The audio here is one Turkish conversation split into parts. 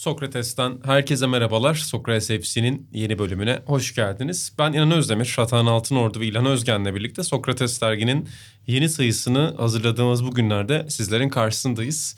Sokrates'ten herkese merhabalar. Sokrates FC'nin yeni bölümüne hoş geldiniz. Ben İnan Özdemir, Ratan Altınordu ve İlhan Özgen'le birlikte Sokrates derginin yeni sayısını hazırladığımız bu günlerde sizlerin karşısındayız.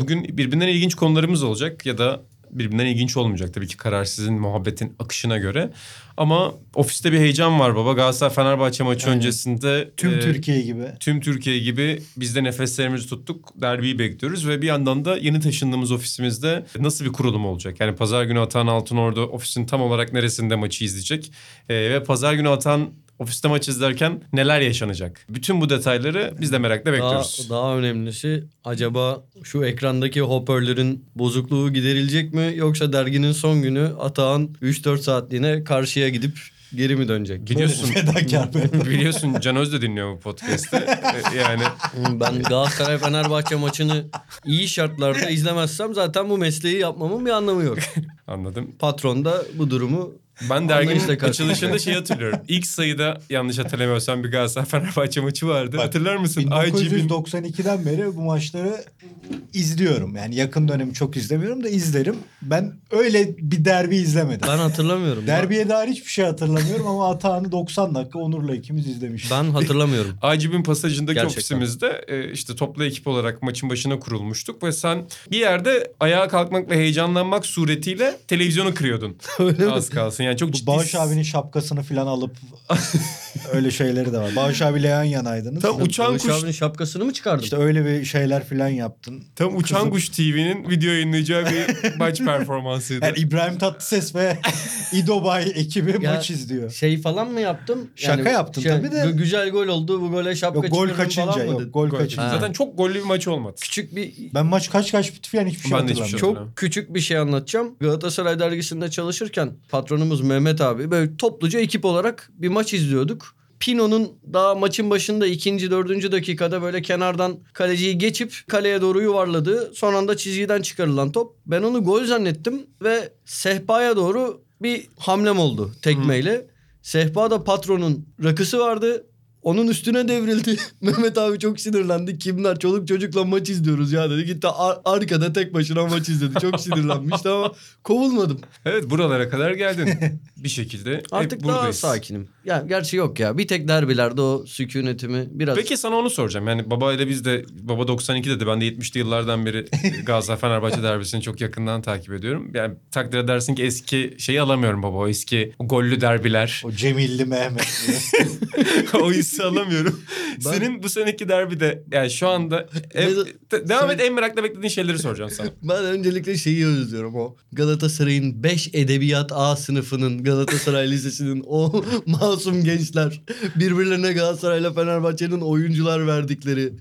Bugün birbirinden ilginç konularımız olacak ya da birbirinden ilginç olmayacak tabii ki karar sizin muhabbetin akışına göre. Ama ofiste bir heyecan var baba. Galatasaray Fenerbahçe maçı Aynen. öncesinde Tüm e, Türkiye gibi. tüm Türkiye gibi biz de nefeslerimizi tuttuk. Derbiyi bekliyoruz ve bir yandan da yeni taşındığımız ofisimizde nasıl bir kurulum olacak? Yani pazar günü Atan Altınordu ofisin tam olarak neresinde maçı izleyecek? Ee, ve pazar günü Atan ofiste maç izlerken neler yaşanacak? Bütün bu detayları biz de merakla Daha, bekliyoruz. daha önemlisi acaba şu ekrandaki hoparlörün bozukluğu giderilecek mi yoksa derginin son günü Atağan 3-4 saatliğine karşıya gidip geri mi dönecek? Biliyorsun, Fedakar biliyorsun Can Öz de dinliyor bu podcast'ı. Ee, yani Ben Galatasaray Fenerbahçe maçını iyi şartlarda izlemezsem zaten bu mesleği yapmamın bir anlamı yok. anladım. Patron da bu durumu Ben derginin açılışında şey hatırlıyorum. İlk sayıda yanlış hatırlamıyorsam bir Galatasaray Fenerbahçe maçı vardı. Bak, Hatırlar mısın? IGB'nin 1992'den beri bu maçları izliyorum. Yani yakın dönemi çok izlemiyorum da izlerim. Ben öyle bir derbi izlemedim. ben hatırlamıyorum. Derbiye dair hiçbir şey hatırlamıyorum ama Atahan'ı 90 dakika Onur'la ikimiz izlemiştik. Ben hatırlamıyorum. Acib'in pasajındaki Gerçekten. ofisimizde e, işte toplu ekip olarak maçın başına kurulmuştuk ve sen bir yerde ayağa kalkmak ve heyecanlanmak suretiyle televizyonu kırıyordun. Öyle mi? Az kalsın yani çok Bu ciddi. Bağış abinin şapkasını falan alıp öyle şeyleri de var. Bağış abiyle yan yanaydınız. Tam uçan Barış kuş abinin şapkasını mı çıkardın? İşte öyle bir şeyler falan yaptın. tam uçan Kızım. kuş TV'nin video yayınlayacağı bir maç performansıydı. Yani İbrahim Tatlıses ve İdobay ekibi Ya- maç izliyor. Şey falan mı yaptım? Şaka yaptın tabii de. gü- Güzel gol oldu. Bu gole şapka Yok gol kaçınca falan mı yok dedin? gol Gol. kaçınca. Zaten çok gollü bir maç olmadı. Küçük bir Ben maç kaç kaç bitti falan hiçbir şey Ben de hiçbir şey hatırlamıyorum. çok küçük bir şey anlatacağım. Galatasaray dergisinde çalışırken patronumuz Mehmet abi böyle topluca ekip olarak bir maç izliyorduk. Pino'nun daha maçın başında ikinci, dördüncü dakikada böyle kenardan kaleciyi geçip kaleye doğru yuvarladığı son anda çizgiden çıkarılan top. Ben onu gol zannettim ve sehpaya doğru bir hamlem oldu tekmeyle. Sehpada patronun rakısı vardı. Onun üstüne devrildi. Mehmet abi çok sinirlendi. Kimler çoluk çocukla maç izliyoruz ya dedi. Gitti ar- arkada tek başına maç izledi. Çok sinirlenmişti ama kovulmadım. Evet buralara kadar geldin. bir şekilde Artık hep daha buradayız. sakinim. Ya gerçi yok ya. Bir tek derbilerde o sükunetimi biraz Peki sana onu soracağım. Yani babayla biz de baba 92 dedi. Ben de 70'li yıllardan beri Galatasaray Fenerbahçe derbisini çok yakından takip ediyorum. Yani takdir edersin ki eski şeyi alamıyorum baba. O eski gollü derbiler. O Cemilli Mehmet. o hissi alamıyorum. Ben- Senin bu seneki derbide yani şu anda en- de- devam et en merakla beklediğin şeyleri soracağım sana. Ben öncelikle şeyi özlüyorum o Galatasaray'ın 5 edebiyat A sınıfının Galatasaray Lisesi'nin o masum gençler birbirlerine Galatasaray'la Fenerbahçe'nin oyuncular verdikleri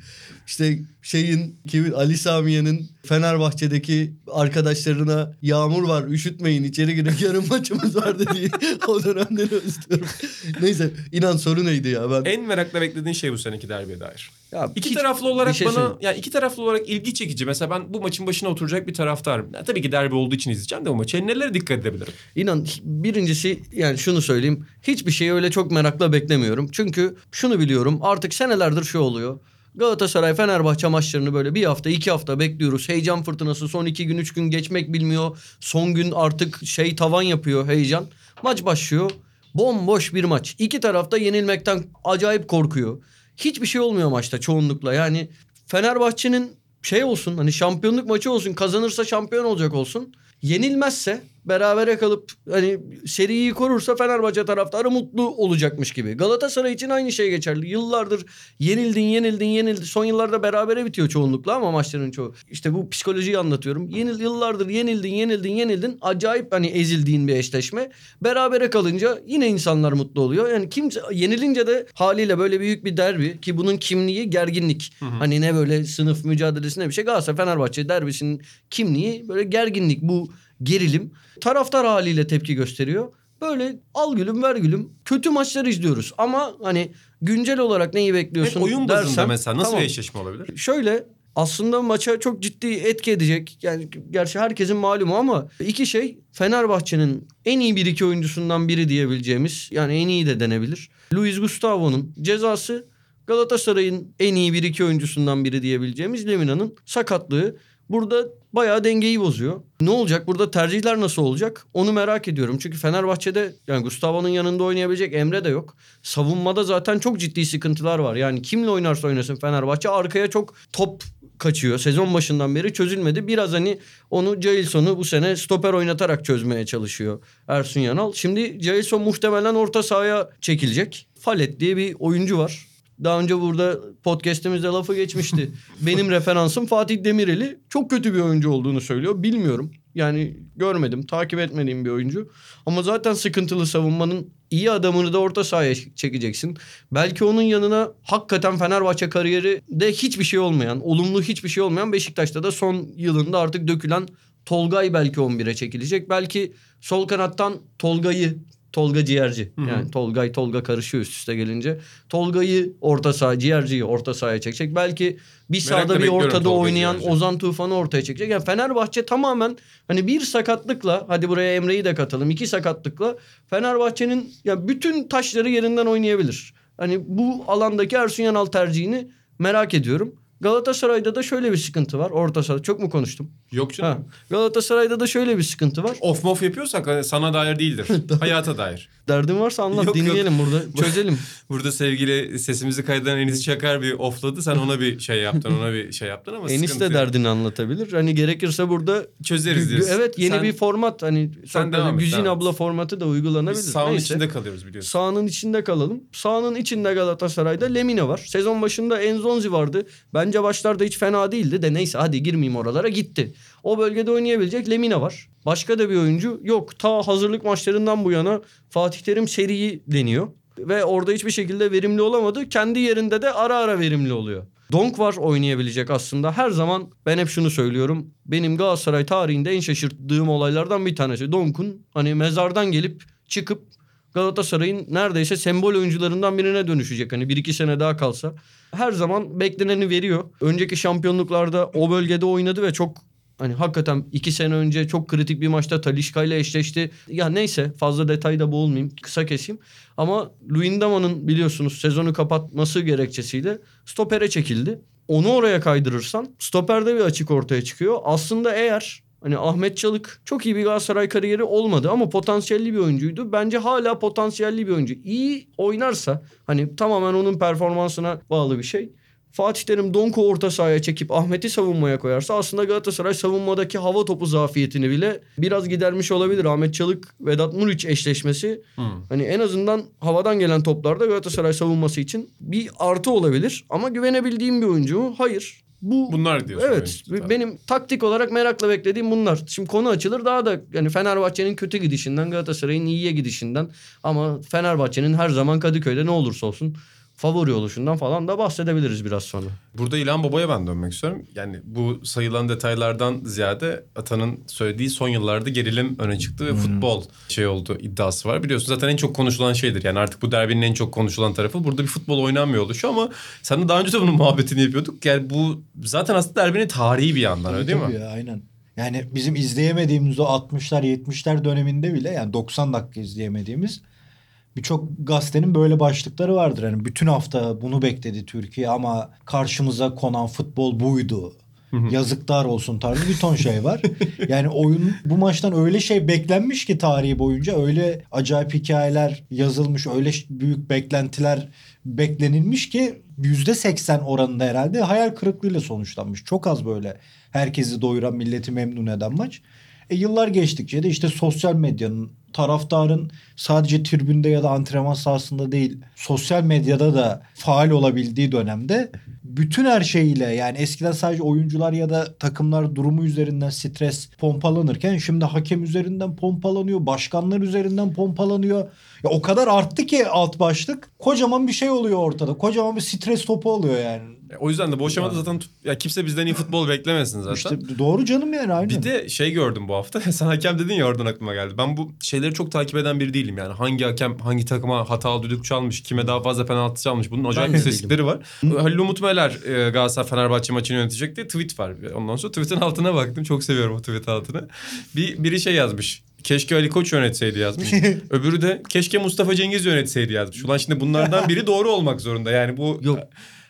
işte şeyin kimin Ali Samiye'nin Fenerbahçe'deki arkadaşlarına yağmur var üşütmeyin içeri girin yarın maçımız var dediği o dönemleri özlüyorum. Neyse inan soru neydi ya ben. En merakla beklediğin şey bu seneki derbiye dair. ya İki hiç- taraflı olarak şey bana söyleyeyim. yani iki taraflı olarak ilgi çekici. Mesela ben bu maçın başına oturacak bir taraftarım. Yani tabii ki derbi olduğu için izleyeceğim de bu maçı. Nelere dikkat edebilirim? İnan birincisi yani şunu söyleyeyim. Hiçbir şeyi öyle çok merakla beklemiyorum. Çünkü şunu biliyorum artık senelerdir şu oluyor. Galatasaray Fenerbahçe maçlarını böyle bir hafta iki hafta bekliyoruz. Heyecan fırtınası son iki gün üç gün geçmek bilmiyor. Son gün artık şey tavan yapıyor heyecan. Maç başlıyor. Bomboş bir maç. İki tarafta yenilmekten acayip korkuyor. Hiçbir şey olmuyor maçta çoğunlukla. Yani Fenerbahçe'nin şey olsun hani şampiyonluk maçı olsun kazanırsa şampiyon olacak olsun. Yenilmezse berabere kalıp hani seriyi korursa Fenerbahçe taraftarı mutlu olacakmış gibi. Galatasaray için aynı şey geçerli. Yıllardır yenildin yenildin yenildin. Son yıllarda berabere bitiyor çoğunlukla ama maçların çoğu. İşte bu psikolojiyi anlatıyorum. Yenil, yıllardır yenildin yenildin yenildin. Acayip hani ezildiğin bir eşleşme. Berabere kalınca yine insanlar mutlu oluyor. Yani kimse yenilince de haliyle böyle büyük bir derbi ki bunun kimliği gerginlik. Hani ne böyle sınıf mücadelesine bir şey. Galatasaray Fenerbahçe derbisinin kimliği böyle gerginlik bu gerilim. Taraftar haliyle tepki gösteriyor. Böyle al gülüm ver gülüm kötü maçları izliyoruz ama hani güncel olarak neyi bekliyorsun Hep oyun bazında dersen, mesela nasıl tamam. bir eşleşme olabilir? Şöyle aslında maça çok ciddi etki edecek. Yani gerçi herkesin malumu ama iki şey Fenerbahçe'nin en iyi bir iki oyuncusundan biri diyebileceğimiz yani en iyi de denebilir. Luis Gustavo'nun cezası Galatasaray'ın en iyi bir iki oyuncusundan biri diyebileceğimiz Lemina'nın sakatlığı. Burada bayağı dengeyi bozuyor. Ne olacak? Burada tercihler nasıl olacak? Onu merak ediyorum. Çünkü Fenerbahçe'de yani Gustavo'nun yanında oynayabilecek Emre de yok. Savunmada zaten çok ciddi sıkıntılar var. Yani kimle oynarsa oynasın Fenerbahçe arkaya çok top kaçıyor. Sezon başından beri çözülmedi. Biraz hani onu Jailson'u bu sene stoper oynatarak çözmeye çalışıyor Ersun Yanal. Şimdi Jailson muhtemelen orta sahaya çekilecek. Falet diye bir oyuncu var. Daha önce burada podcast'imizde lafı geçmişti. Benim referansım Fatih Demireli. Çok kötü bir oyuncu olduğunu söylüyor. Bilmiyorum. Yani görmedim, takip etmediğim bir oyuncu. Ama zaten sıkıntılı savunmanın iyi adamını da orta sahaya çekeceksin. Belki onun yanına hakikaten Fenerbahçe kariyeri de hiçbir şey olmayan, olumlu hiçbir şey olmayan Beşiktaş'ta da son yılında artık dökülen Tolgay belki 11'e çekilecek. Belki sol kanattan Tolga'yı Tolga Ciğerci. Hı hı. Yani Tolgay Tolga karışıyor üst üste gelince. Tolga'yı orta saha, Ciğerci'yi orta sahaya çekecek. Belki bir sağda bir ortada Tolga oynayan Ciğerci. Ozan Tufan'ı ortaya çekecek. Yani Fenerbahçe tamamen hani bir sakatlıkla hadi buraya Emre'yi de katalım. iki sakatlıkla Fenerbahçe'nin ya bütün taşları yerinden oynayabilir. Hani bu alandaki Ersun Yanal tercihini merak ediyorum. Galatasaray'da da şöyle bir sıkıntı var. Orta sahada çok mu konuştum? Yok canım. Ha. Galatasaray'da da şöyle bir sıkıntı var. Off mof yapıyorsak hani sana dair değildir. Hayata dair. Derdin varsa anlat Yok, yok. dinleyelim burada çözelim. Burada sevgili sesimizi kaydeden Enis Çakar bir offladı. Sen ona bir şey yaptın, ona bir şey yaptın ama Enis sıkıntı de yok. derdini anlatabilir. Hani gerekirse burada Çözeriz diyorsun. evet yeni Sen- bir format hani Sen devam et, Güzin devam abla formatı da uygulanabilir. Biz sahanın Neyse. içinde kalıyoruz biliyorsun. Sahanın içinde kalalım. Sahanın içinde Galatasaray'da Lemine var. Sezon başında Enzonzi vardı. Bence başlarda hiç fena değildi de neyse hadi girmeyeyim oralara gitti. O bölgede oynayabilecek Lemine var. Başka da bir oyuncu yok. Ta hazırlık maçlarından bu yana Fatih Terim seriyi deniyor. Ve orada hiçbir şekilde verimli olamadı. Kendi yerinde de ara ara verimli oluyor. Donk var oynayabilecek aslında. Her zaman ben hep şunu söylüyorum. Benim Galatasaray tarihinde en şaşırttığım olaylardan bir tanesi. Donk'un hani mezardan gelip çıkıp Galatasaray'ın neredeyse sembol oyuncularından birine dönüşecek. Hani bir iki sene daha kalsa. Her zaman bekleneni veriyor. Önceki şampiyonluklarda o bölgede oynadı ve çok hani hakikaten iki sene önce çok kritik bir maçta Talişka ile eşleşti. Ya neyse fazla detayda boğulmayayım. Kısa keseyim. Ama Luyendama'nın biliyorsunuz sezonu kapatması gerekçesiyle stopere çekildi. Onu oraya kaydırırsan stoperde bir açık ortaya çıkıyor. Aslında eğer Hani Ahmet Çalık çok iyi bir Galatasaray kariyeri olmadı ama potansiyelli bir oyuncuydu. Bence hala potansiyelli bir oyuncu. İyi oynarsa hani tamamen onun performansına bağlı bir şey. Fatih Terim Donku orta sahaya çekip Ahmet'i savunmaya koyarsa aslında Galatasaray savunmadaki hava topu zafiyetini bile biraz gidermiş olabilir. Ahmet Çalık Vedat Muriç eşleşmesi Hmm. hani en azından havadan gelen toplarda Galatasaray savunması için bir artı olabilir. Ama güvenebildiğim bir oyuncu mu? Hayır. Bu Bunlar diyorsun. Evet. oyuncu. Benim taktik olarak merakla beklediğim bunlar. Şimdi konu açılır daha da yani Fenerbahçe'nin kötü gidişinden, Galatasaray'ın iyiye gidişinden ama Fenerbahçe'nin her zaman Kadıköy'de ne olursa olsun favori oluşundan falan da bahsedebiliriz biraz sonra. Burada İlhan Baba'ya ben dönmek istiyorum. Yani bu sayılan detaylardan ziyade Atan'ın söylediği son yıllarda gerilim öne çıktı ve futbol şey oldu iddiası var. Biliyorsun zaten en çok konuşulan şeydir. Yani artık bu derbinin en çok konuşulan tarafı burada bir futbol oynanmıyor oluşu ama sen de daha önce de bunun muhabbetini yapıyorduk. Yani bu zaten aslında derbinin tarihi bir yandan öyle değil mi? Ya, aynen. Yani bizim izleyemediğimiz o 60'lar 70'ler döneminde bile yani 90 dakika izleyemediğimiz birçok gazetenin böyle başlıkları vardır. Yani bütün hafta bunu bekledi Türkiye ama karşımıza konan futbol buydu. Yazıklar olsun tarzı bir ton şey var. yani oyun bu maçtan öyle şey beklenmiş ki tarihi boyunca öyle acayip hikayeler yazılmış, öyle büyük beklentiler beklenilmiş ki yüzde seksen oranında herhalde hayal kırıklığıyla sonuçlanmış. Çok az böyle herkesi doyuran, milleti memnun eden maç. E yıllar geçtikçe de işte sosyal medyanın, taraftarın sadece tribünde ya da antrenman sahasında değil, sosyal medyada da faal olabildiği dönemde bütün her şeyiyle yani eskiden sadece oyuncular ya da takımlar durumu üzerinden stres pompalanırken şimdi hakem üzerinden pompalanıyor, başkanlar üzerinden pompalanıyor. Ya o kadar arttı ki alt başlık. Kocaman bir şey oluyor ortada. Kocaman bir stres topu oluyor yani. E, O yüzden de bu aşamada zaten ya kimse bizden iyi futbol beklemesin zaten. İşte doğru canım yani aynen. Bir de şey gördüm bu hafta. Sen hakem dedin ya oradan aklıma geldi. Ben bu şeyleri çok takip eden biri değilim yani. Hangi hakem hangi takıma hatalı düdük çalmış, kime daha fazla penaltı çalmış. Bunun acayip istatistikleri var. Halil Umut Meler e, Galatasaray Fenerbahçe maçını yönetecek diye tweet var. Ondan sonra tweetin altına baktım. Çok seviyorum o tweet altını. Bir, biri şey yazmış. Keşke Ali Koç yönetseydi yazmış. Öbürü de keşke Mustafa Cengiz yönetseydi yazmış. Ulan şimdi bunlardan biri doğru olmak zorunda. Yani bu Yok.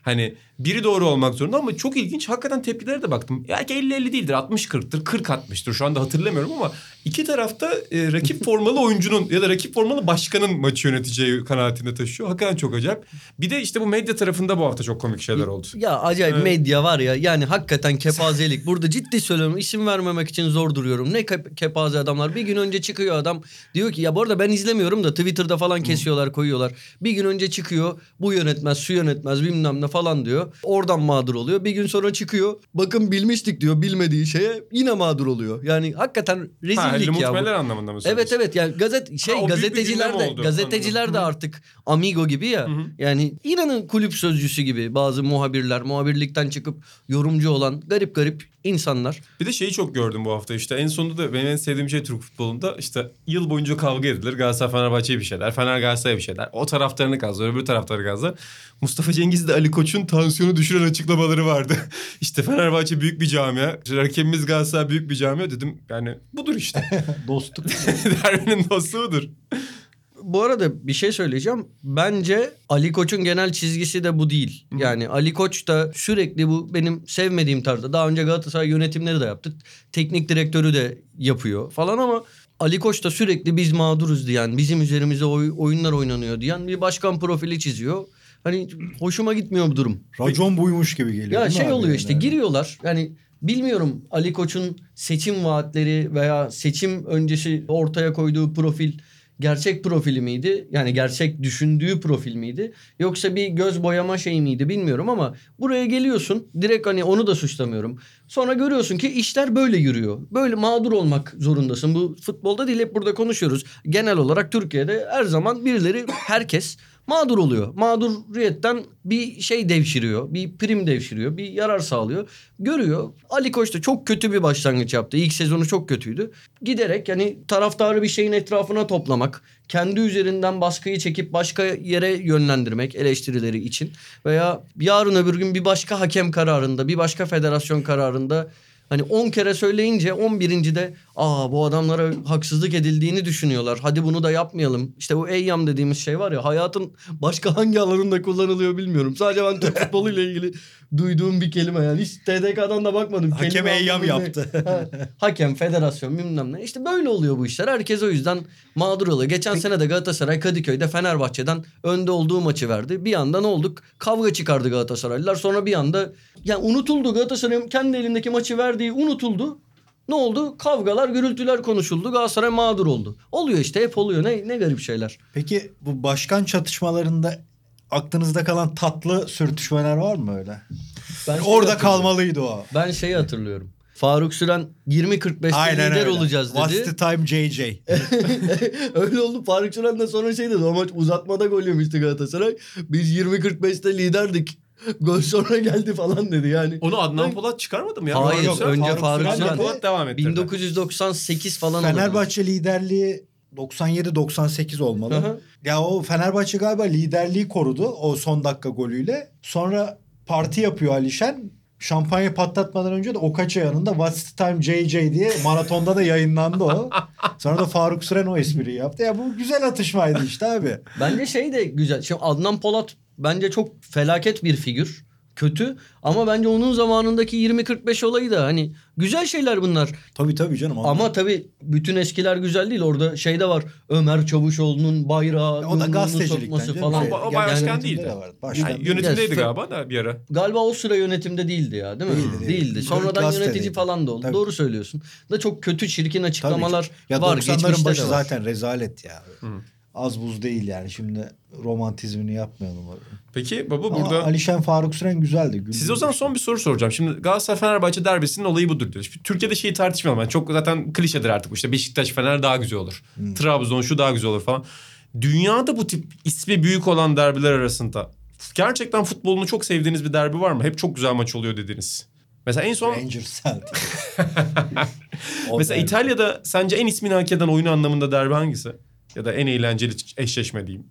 Hani biri doğru olmak zorunda ama çok ilginç. Hakikaten tepkilere de baktım. Belki 50-50 değildir. 60-40'tır. 40-60'tır. Şu anda hatırlamıyorum ama iki tarafta e, rakip formalı oyuncunun ya da rakip formalı başkanın maçı yöneteceği kanaatinde taşıyor. Hakikaten çok acayip. Bir de işte bu medya tarafında bu hafta çok komik şeyler oldu. Ya acayip Evet. medya var ya yani hakikaten kepazelik. Burada ciddi söylüyorum isim vermemek için zor duruyorum. Ne ke- kepaze adamlar. Bir gün önce çıkıyor adam diyor ki ya bu arada ben izlemiyorum da Twitter'da falan kesiyorlar koyuyorlar. Bir gün önce çıkıyor bu yönetmez şu yönetmez bilmem ne falan diyor. Oradan mağdur oluyor. Bir gün sonra çıkıyor bakın bilmiştik diyor bilmediği şeye yine mağdur oluyor. Yani hakikaten Ha, rezillik Helmut ya bu. Anlamında mı Evet evet yani gazet şey Ha, gazeteciler de oldu. gazeteciler de artık amigo gibi ya. Hı hı. Yani inanın kulüp sözcüsü gibi bazı muhabirler muhabirlikten çıkıp yorumcu olan garip garip insanlar. Bir de şeyi çok gördüm bu hafta işte en sonunda da benim en sevdiğim şey Türk futbolunda işte yıl boyunca kavga edilir. Galatasaray Fenerbahçe'ye bir şeyler, Fener Galatasaray'a bir şeyler. O taraftarını gazlar, öbür taraftarı gazlar. Mustafa Cengiz de Ali Koç'un tansiyonu düşüren açıklamaları vardı. işte Fenerbahçe büyük bir camia, işte rakibimiz Galatasaray büyük bir camia dedim. Yani budur işte. Dostluk. Derbinin dostu budur. Bu arada bir şey söyleyeceğim. Bence Ali Koç'un genel çizgisi de bu değil. Yani Ali Koç da sürekli bu benim sevmediğim tarzda. Daha önce Galatasaray yönetimleri de yaptı. Teknik direktörü de yapıyor falan ama Ali Koç da sürekli biz mağduruz diyen, bizim üzerimize oy- oyunlar oynanıyor diyen bir başkan profili çiziyor. Hani hoşuma gitmiyor bu durum. Racon buymuş gibi geliyor. Ya şey oluyor yani? işte giriyorlar. Yani bilmiyorum Ali Koç'un seçim vaatleri veya seçim öncesi ortaya koyduğu profil gerçek profili miydi? Yani gerçek düşündüğü profil miydi? Yoksa bir göz boyama şey miydi bilmiyorum ama buraya geliyorsun. Direkt hani onu da suçlamıyorum. Sonra görüyorsun ki işler böyle yürüyor. Böyle mağdur olmak zorundasın. Bu futbolda değil hep burada konuşuyoruz. Genel olarak Türkiye'de her zaman birileri herkes mağdur oluyor. Mağduriyetten bir şey devşiriyor. Bir prim devşiriyor. Bir yarar sağlıyor. Görüyor. Ali Koç da çok kötü bir başlangıç yaptı. İlk sezonu çok kötüydü. Giderek yani taraftarı bir şeyin etrafına toplamak. Kendi üzerinden baskıyı çekip başka yere yönlendirmek eleştirileri için. Veya yarın öbür gün bir başka hakem kararında, bir başka federasyon kararında Hani 10 kere söyleyince 11. de aa bu adamlara haksızlık edildiğini düşünüyorlar. Hadi bunu da yapmayalım. İşte bu eyyam dediğimiz şey var ya hayatın başka hangi alanında kullanılıyor bilmiyorum. Sadece ben Türk futboluyla ilgili duyduğum bir kelime yani. Hiç TDK'dan da bakmadım. Hakem Kelime eyyam yaptı. Ha, Hakem, federasyon bilmem ne. İşte böyle oluyor bu işler. Herkes o yüzden mağdur oluyor. Geçen sene de Galatasaray Kadıköy'de Fenerbahçe'den önde olduğu maçı verdi. Bir anda ne olduk? Kavga çıkardı Galatasaraylılar. Sonra bir anda yani unutuldu. Galatasaray'ın kendi elindeki maçı verdiği unutuldu. Ne oldu? Kavgalar, gürültüler konuşuldu. Galatasaray mağdur oldu. Oluyor işte hep oluyor. Ne, ne garip şeyler. Peki bu başkan çatışmalarında aklınızda kalan tatlı sürtüşmeler var mı öyle? Ben şeyi Orada kalmalıydı o. Ben şeyi hatırlıyorum. Faruk Süren 20-45'te lider öyle. olacağız dedi. What's the time JJ? Öyle oldu. Faruk Süren de sonra şey dedi. O maç uzatmada gol yemişti Galatasaray. Biz 20-45'te liderdik. Gol sonra geldi falan dedi yani. Onu Adnan Polat çıkarmadı mı ya? Hayır, Yok, önce Faruk Faruk Adnan. Polat devam etti. 1998 falan oldu. Fenerbahçe liderliği 97-98 olmalı. Hı hı. Ya o Fenerbahçe galiba liderliği korudu o son dakika golüyle. Sonra parti yapıyor Alişen. Şampanya patlatmadan önce de Okaça yanında What's the time JJ diye maratonda da yayınlandı o. Sonra da Faruk Süren o espriyi yaptı. Ya bu güzel atışmaydı işte abi. Bence şey de güzel. Şimdi Adnan Polat bence çok felaket bir figür. Kötü ama bence onun zamanındaki 20-45 olayı da hani güzel şeyler bunlar. Tabii tabii canım. Ama tabii bütün eskiler güzel değil. Orada şey de var. Ömer Çavuşoğlu'nun bayrağı, o da gazetecilikten sokması canım. falan. O- o Yani başkan yönetimde değildi. de var. Başkan Yani yönetimdeydi Yes, galiba da bir ara. Galiba o sıra yönetimde değildi ya değil mi? Değildi, değildi. Değildi. Sonradan Gazetedeydi. yönetici falan da oldu. Tabii. Doğru söylüyorsun. Da çok kötü çirkin açıklamalar Ya var. 90'ların Geçmişte başı de var. zaten rezalet ya. Az buz değil yani. Şimdi romantizmini yapmayalım. Peki baba Ama burada... Alişen Faruk Süren güzeldi. güldürdü Size o zaman son bir soru soracağım. Şimdi Galatasaray Fenerbahçe derbisinin olayı budur diyor. Şimdi Türkiye'de şeyi tartışmayalım. Yani çok zaten klişedir artık. bu İşte Beşiktaş Fener daha güzel olur. Trabzon şu daha güzel olur falan. Dünyada bu tip ismi büyük olan derbiler arasında gerçekten futbolunu çok sevdiğiniz bir derbi var mı? Hep çok güzel maç oluyor dediniz. Mesela en son Rangers mesela derbi. İtalya'da sence en ismini hak eden oyun anlamında derbi hangisi? Ya da en eğlenceli eşleşme diyeyim.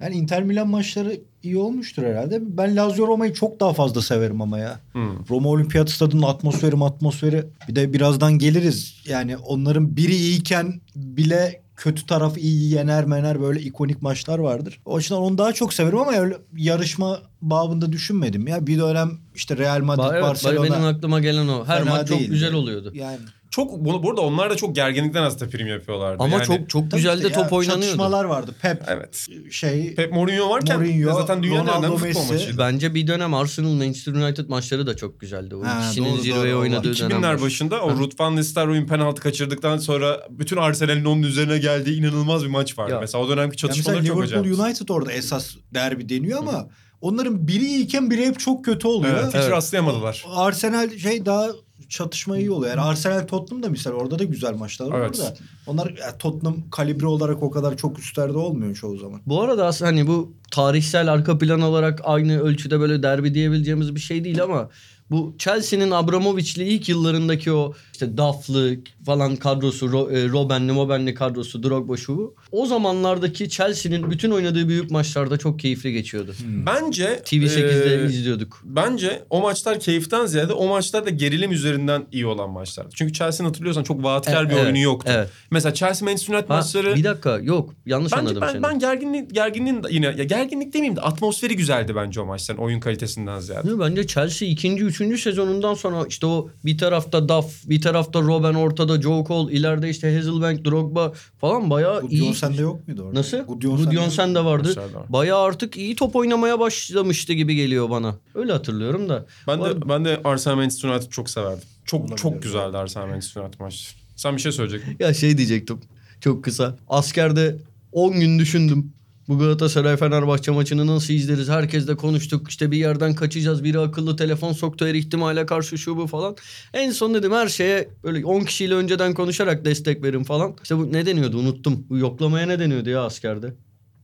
Yani Inter Milan maçları iyi olmuştur herhalde. Ben Lazio Roma'yı çok daha fazla severim ama ya. Hmm. Roma Olimpiyat Stadı'nın atmosferi atmosferi. Bir de birazdan geliriz. Yani onların biri iyiyken bile kötü taraf iyi yener mener böyle ikonik maçlar vardır. O açıdan onu daha çok severim ama öyle yarışma babında düşünmedim ya. Bir dönem işte Real Madrid, Ba- evet, Barcelona. benim aklıma gelen o. Her maç çok değildi. güzel oluyordu. Yani Çok bunu burada onlar da çok gerginlikten aslında prim yapıyorlardı. Ama Yani- çok çok güzel işte de ya, top oynanıyordu. Çatışmalar vardı. Pep evet. şey Pep Mourinho varken Mourinho, zaten dünyanın en Ronaldo, önemli futbol Messi. maçıydı. Bence bir dönem Arsenal Manchester United maçları da çok güzeldi. O Ha, ikisinin doğru, zirveye doğru, oynadığı var. dönem. 2000'ler başında o Ruud van Nistelrooy'un penaltı kaçırdıktan sonra bütün Arsenal'in onun üzerine geldiği inanılmaz bir maç vardı. Ya. Mesela o dönemki çatışmaları çok Liverpool acayip. United orada esas derbi deniyor ama onların biri iyiyken biri hep çok kötü oluyor. Evet, hiç Evet. rastlayamadılar. Arsenal şey daha çatışma iyi oluyor. Yani Arsenal Tottenham da misal orada da güzel maçlar var Evet. da. Onlar ya Tottenham kalibre olarak o kadar çok üstlerde olmuyor çoğu zaman. Bu arada aslında hani bu tarihsel arka plan olarak aynı ölçüde böyle derbi diyebileceğimiz bir şey değil ama bu Chelsea'nin Abramovich'li ilk yıllarındaki o işte Duff'lı falan kadrosu, Ro- e, Robben'li, Moben'li kadrosu, Drogba şu. O zamanlardaki Chelsea'nin bütün oynadığı büyük maçlarda çok keyifli geçiyordu. Bence TV8'de e, izliyorduk. Bence o maçlar keyiften ziyade o maçlar da gerilim üzerinden iyi olan maçlardı. Çünkü Chelsea'nin hatırlıyorsan çok vaatkar E- bir evet, oyunu yoktu. evet. Mesela Chelsea Manchester United Ha, maçları bir dakika yok yanlış Bence anladım ben, seni. ben gerginlik gerginliğin yine ya gerginlik demeyeyim de atmosferi güzeldi bence o maçların oyun kalitesinden ziyade. Bence Chelsea ikinci, üçüncü sezonundan sonra işte o bir tarafta Duff, bir tarafta Robben ortada, Joe Cole, ileride işte Hazelbank, Drogba falan bayağı Gudjon iyi. sende yok muydu orada? Nasıl? Gudjon Gudjon sen de vardı. Var. Bayağı artık iyi top oynamaya başlamıştı gibi geliyor bana. Öyle hatırlıyorum da. Ben Bu de ben de Arsenal Manchester United çok severdim. Çok Olabilir. çok güzeldi Arsenal Manchester United maçı. Sen bir şey söyleyecektin. Ya şey diyecektim çok kısa. Askerde 10 gün düşündüm. Bu Galatasaray Fenerbahçe maçını nasıl izleriz? Herkesle konuştuk. İşte bir yerden kaçacağız. Biri akıllı telefon soktu her ihtimale karşı şu bu falan. En son dedim her şeye böyle 10 kişiyle önceden konuşarak destek verin falan. İşte bu ne deniyordu unuttum. Bu yoklamaya ne deniyordu ya askerde?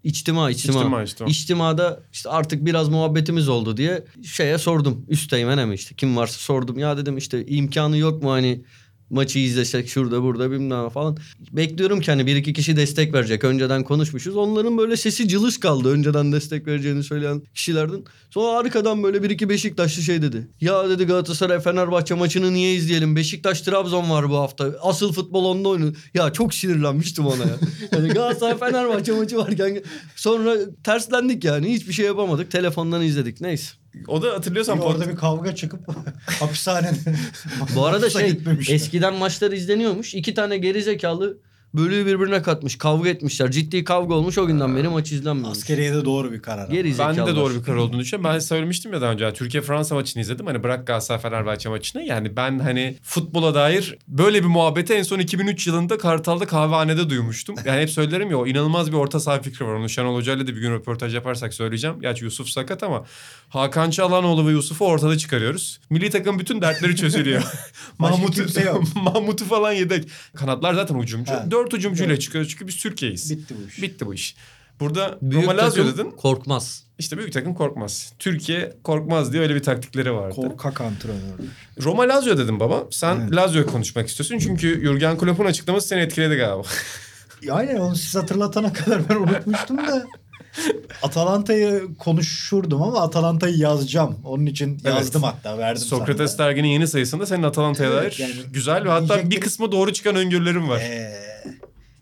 İçtima, içtima. İçtima, içtima. İçtimada işte artık biraz muhabbetimiz oldu diye şeye sordum. Üsteğmene mi işte kim varsa sordum. Ya dedim işte imkanı yok mu hani maçı izlesek şurada burada bilmem falan. Bekliyorum ki hani bir iki kişi destek verecek. Önceden konuşmuşuz. Onların böyle sesi cılız kaldı. Önceden destek vereceğini söyleyen kişilerden. Sonra arkadan böyle bir iki Beşiktaşlı şey dedi. Ya dedi Galatasaray Fenerbahçe maçını niye izleyelim? Beşiktaş Trabzon var bu hafta. Asıl futbol onda oynuyor. Ya çok sinirlenmiştim ona ya. Yani Galatasaray Fenerbahçe maçı varken sonra terslendik yani. Hiçbir şey yapamadık. Telefondan izledik. Neyse. O da hatırlıyorsan Bir orada bir kavga çıkıp hapishanede. Bu arada şey eskiden maçlar izleniyormuş. İki tane geri zekalı bölüğü birbirine katmış. Kavga etmişler. Ciddi kavga olmuş. O günden beri maç izlenmiyormuş. Askeriye de doğru bir karar. Geri ben de doğru bir karar olduğunu düşünüyorum. Ben söylemiştim ya daha önce. Türkiye Fransa maçını izledim. Hani bırak Galatasaray Fenerbahçe maçını. Yani ben hani futbola dair böyle bir muhabbeti en son 2003 yılında Kartal'da kahvehanede duymuştum. Yani hep söylerim ya o inanılmaz bir orta saha fikri var. Onu Şenol Hoca ile de bir gün röportaj yaparsak söyleyeceğim. Gerçi Yusuf sakat ama Hakan Çalhanoğlu ve Yusuf'u ortada çıkarıyoruz. Milli takım bütün dertleri çözülüyor. Mahmut. Mahmut'u falan yedek. Kanatlar zaten ucumcu. Dört ucumcuyla Evet. çıkıyoruz çünkü biz Türkiye'yiz. Bitti bu iş. Bitti bu iş. Burada Büyük Roma Lazio dedin. korkmaz. İşte büyük takım korkmaz. Türkiye korkmaz diye öyle bir taktikleri vardı. Korkak antrenör. Roma Lazio dedim baba. Sen Evet. Lazio'yu konuşmak istiyorsun. Çünkü Jurgen Klopp'un açıklaması seni etkiledi galiba. Yani onu siz hatırlatana kadar ben unutmuştum da. Atalanta'yı konuşurdum ama Atalanta'yı yazacağım. Onun için yazdım hatta verdim Sokrates derginin yeni sayısında senin Atalanta'ya Evet, dair yani güzel ve hatta bir kısmı doğru çıkan öngörülerim var. Ee,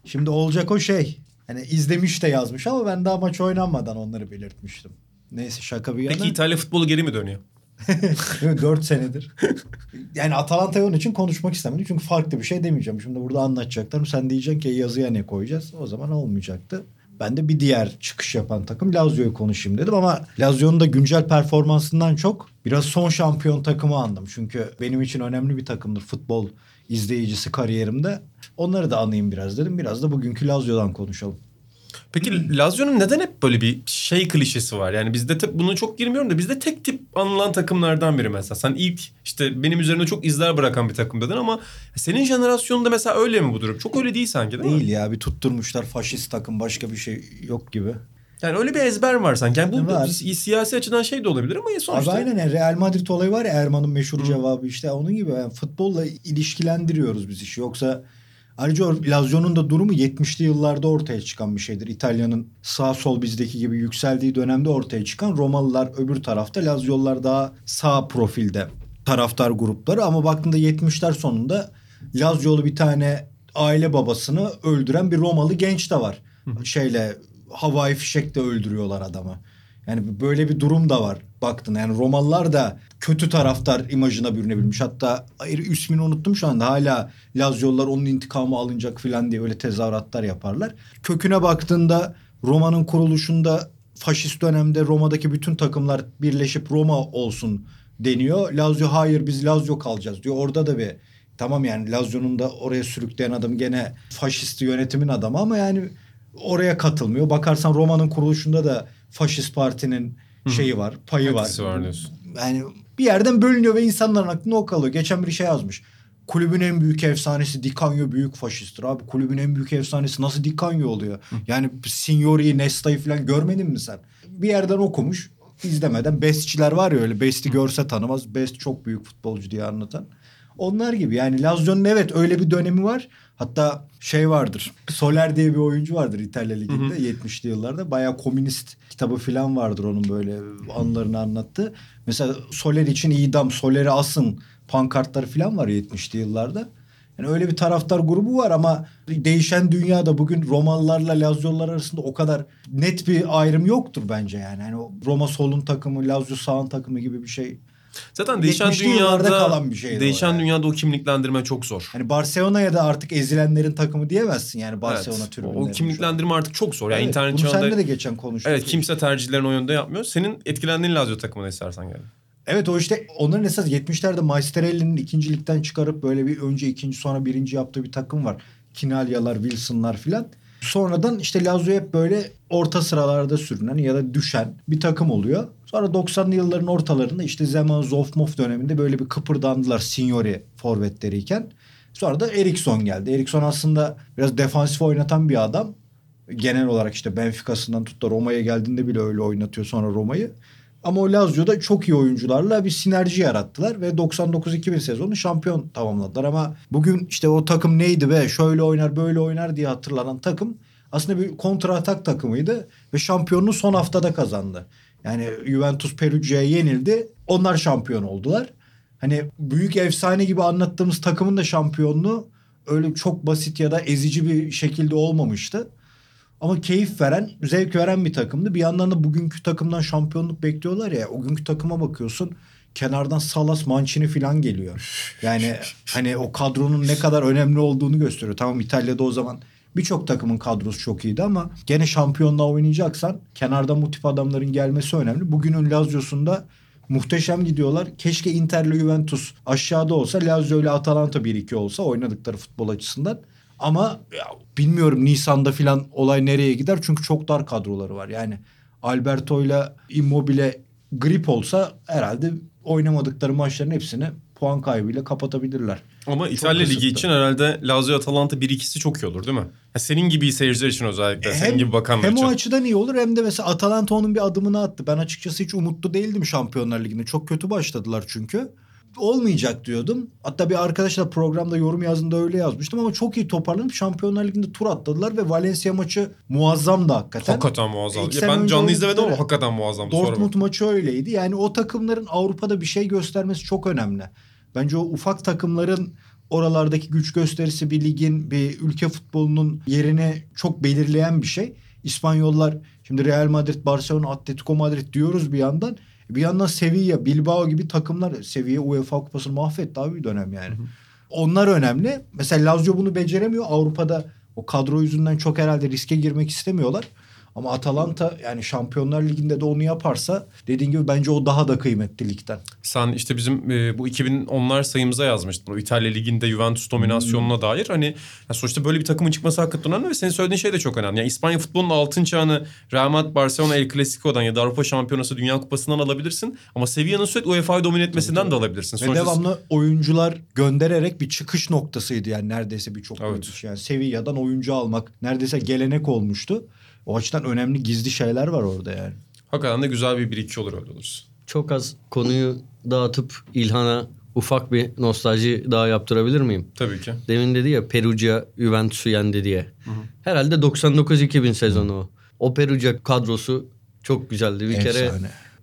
şimdi olacak o şey. Hani izlemiş de yazmış ama ben daha maç oynanmadan onları belirtmiştim. Neyse şaka bir yana. Peki İtalya futbolu geri mi dönüyor? 4 senedir. Yani Atalanta'yı onun için konuşmak istemedim. Çünkü farklı bir şey demeyeceğim. Şimdi burada anlatacaklarım. Sen diyeceksin ki yazıya ne koyacağız? O zaman olmayacaktı. Ben de bir diğer çıkış yapan takım Lazio'yu konuşayım dedim ama Lazio'nun da güncel performansından çok biraz son şampiyon takımı andım. Çünkü benim için önemli bir takımdır futbol izleyicisi kariyerimde. Onları da anayım biraz dedim. Biraz da bugünkü Lazio'dan konuşalım. Peki Lazio'nun neden hep böyle bir şey klişesi var? Yani bizde tek bunu çok girmiyorum da bizde tek tip anılan takımlardan biri mesela. Sen ilk işte benim üzerine çok izler bırakan bir takım dedin ama senin jenerasyonunda mesela öyle mi bu durum? Çok öyle değil sanki değil, mi? Değil ya bir tutturmuşlar faşist takım başka bir şey yok gibi. Yani öyle bir ezber var sanki. Yani bu, bu siyasi açıdan şey de olabilir ama Abi sonuçta. aynen yani Real Madrid olayı var ya Erman'ın meşhur cevabı işte onun gibi yani futbolla ilişkilendiriyoruz biz işi. Yoksa ayrıca Lazio'nun da durumu 70'li yıllarda ortaya çıkan bir şeydir. İtalya'nın sağ sol bizdeki gibi yükseldiği dönemde ortaya çıkan Romalılar öbür tarafta Lazio'lular daha sağ profilde taraftar grupları ama baktığında 70'ler sonunda Lazio'lu bir tane aile babasını öldüren bir Romalı genç de var. Şeyle havai fişekle öldürüyorlar adamı. Yani böyle bir durum da var baktın. Yani Romalılar da kötü taraftar imajına bürünebilmiş. Hatta hayır, ismini unuttum şu anda. Hala Lazio'lular onun intikamı alınacak falan diye öyle tezahüratlar yaparlar. Köküne baktığında Roma'nın kuruluşunda faşist dönemde Roma'daki bütün takımlar birleşip Roma olsun deniyor. Lazio hayır biz Lazio kalacağız diyor. Orada da bir tamam yani Lazio'nun da oraya sürükleyen adam gene faşist yönetimin adamı ama yani oraya katılmıyor. Bakarsan Roma'nın kuruluşunda da faşist partinin şeyi var, payı var. Etkisi var diyorsun. Yani bir yerden bölünüyor ve insanların aklına o kalıyor. Geçen bir şey yazmış. Kulübün en büyük efsanesi Di Canio büyük faşisttir. Abi kulübün en büyük efsanesi nasıl Di Canio oluyor? Yani Signori'yi, Nesta'yı falan görmedin mi sen? Bir yerden okumuş izlemeden bestçiler var ya öyle Best'i görse tanımaz. Best çok büyük futbolcu diye anlatan. Onlar gibi yani Lazio'nun evet öyle bir dönemi var. Hatta şey vardır. Soler diye bir oyuncu vardır İtalya Ligi'nde 70'li yıllarda. Bayağı komünist kitabı falan vardır onun böyle anılarını anlattı. Mesela Soler için idam, Soler'i asın pankartları falan var 70'li yıllarda. Yani öyle bir taraftar grubu var ama değişen dünyada bugün Romalılarla Lazio'lular arasında o kadar net bir ayrım yoktur bence yani. yani Roma solun takımı, Lazio sağın takımı gibi bir şey Zaten değişen 70'li yıllarda dünyada kalan bir şeydi o değişen yani. dünyada o kimliklendirme çok zor. Hani Barcelona'ya da artık ezilenlerin takımı diyemezsin yani Barcelona Evet. tribünleri. O kimliklendirme artık çok zor. Yani Evet, internet bunu çağında de geçen konuştuk. Evet kimse tercihlerini o yönde yapmıyor. Senin etkilendiğin Lazio takımına istersen gel. Evet o işte onların esas 70'lerde Maestrelli'nin ikincilikten çıkarıp böyle bir önce ikinci sonra birinci yaptığı bir takım var. Kinalyalar, Wilson'lar filan. Sonradan işte Lazio hep böyle orta sıralarda sürünen ya da düşen bir takım oluyor. Sonra 90'lı yılların ortalarında işte Zeman Zofmof döneminde böyle bir kıpırdandılar Signori forvetleriyken. Sonra da Eriksson geldi. Eriksson aslında biraz defansif oynatan bir adam. Genel olarak işte Benfica'sından tut da Roma'ya geldiğinde bile öyle oynatıyor sonra Roma'yı. Ama o Lazio'da çok iyi oyuncularla bir sinerji yarattılar ve 99-2000 sezonu şampiyon tamamladılar. Ama bugün işte o takım neydi be şöyle oynar böyle oynar diye hatırlanan takım aslında bir kontra atak takımıydı ve şampiyonluğu son haftada kazandı. Yani Juventus Perugia'ya yenildi. Onlar şampiyon oldular. Hani büyük efsane gibi anlattığımız takımın da şampiyonluğu öyle çok basit ya da ezici bir şekilde olmamıştı. Ama keyif veren, zevk veren bir takımdı. Bir yandan da bugünkü takımdan şampiyonluk bekliyorlar ya. O günkü takıma bakıyorsun. Kenardan Salas, Mancini falan geliyor. Yani hani o kadronun ne kadar önemli olduğunu gösteriyor. Tamam İtalya'da o zaman birçok takımın kadrosu çok iyiydi ama gene şampiyonla oynayacaksan kenarda bu tip adamların gelmesi önemli. Bugünün Lazio'sunda muhteşem gidiyorlar. Keşke Inter'le Juventus aşağıda olsa Lazio ile Atalanta 1-2 olsa oynadıkları futbol açısından. Ama ya, bilmiyorum Nisan'da filan olay nereye gider çünkü çok dar kadroları var. Yani Alberto ile Immobile grip olsa herhalde oynamadıkları maçların hepsini puan kaybıyla kapatabilirler. Ama İtalya kısıtlı. Ligi için herhalde Lazio Atalanta 1-2'si çok iyi olur değil mi? Ha, senin gibi seyirciler için özellikle. senin gibi bakanlar hem için. o açıdan iyi olur hem de mesela Atalanta onun bir adımını attı. Ben açıkçası hiç umutlu değildim Şampiyonlar Ligi'nde. Çok kötü başladılar çünkü. Olmayacak diyordum. Hatta bir arkadaşla programda yorum yazdığında öyle yazmıştım ama çok iyi toparlanıp Şampiyonlar Ligi'nde tur atladılar ve Valencia maçı muazzamdı hakikaten. Hakikaten muazzam. İlk Ya ben canlı izlemedim ama hakikaten muazzam. Dortmund maçı öyleydi. Yani o takımların Avrupa'da bir şey göstermesi çok önemli. Bence o ufak takımların oralardaki güç gösterisi bir ligin, bir ülke futbolunun yerini çok belirleyen bir şey. İspanyollar şimdi Real Madrid, Barcelona, Atletico Madrid diyoruz bir yandan. Bir yandan Sevilla, Bilbao gibi takımlar Sevilla UEFA Kupası'nı mahvetti abi bir dönem yani. Onlar önemli. Mesela Lazio bunu beceremiyor. Avrupa'da o kadro yüzünden çok herhalde riske girmek istemiyorlar. Ama Atalanta yani Şampiyonlar Ligi'nde de onu yaparsa dediğin gibi bence o daha da kıymetli ligden. Sen işte bizim e, bu 2010'lar sayımıza yazmıştın. O İtalya Ligi'nde Juventus dominasyonuna Hmm. dair. Hani ya sonuçta böyle bir takımın çıkması hakikaten önemli ve senin söylediğin şey de çok önemli. Yani İspanya futbolunun altın çağını Real Madrid, Barcelona, El Clasico'dan ya da Avrupa Şampiyonası, Dünya Kupası'ndan alabilirsin. Ama Sevilla'nın sürekli UEFA'yı domine etmesinden de alabilirsin. Ve Sonuçta- devamlı oyuncular göndererek bir çıkış noktasıydı yani neredeyse birçok Evet. oyuncu. Yani Sevilla'dan oyuncu almak neredeyse gelenek olmuştu. O açıdan önemli gizli şeyler var orada yani. Hakikaten de güzel bir 1-2 olur öyle olursa. Çok az konuyu dağıtıp İlhan'a ufak bir nostalji daha yaptırabilir miyim? Tabii ki. Demin dedi ya Perugia Juventus'u yendi diye. Herhalde 99-2000 sezonu o. O Perugia kadrosu çok güzeldi. Bir kere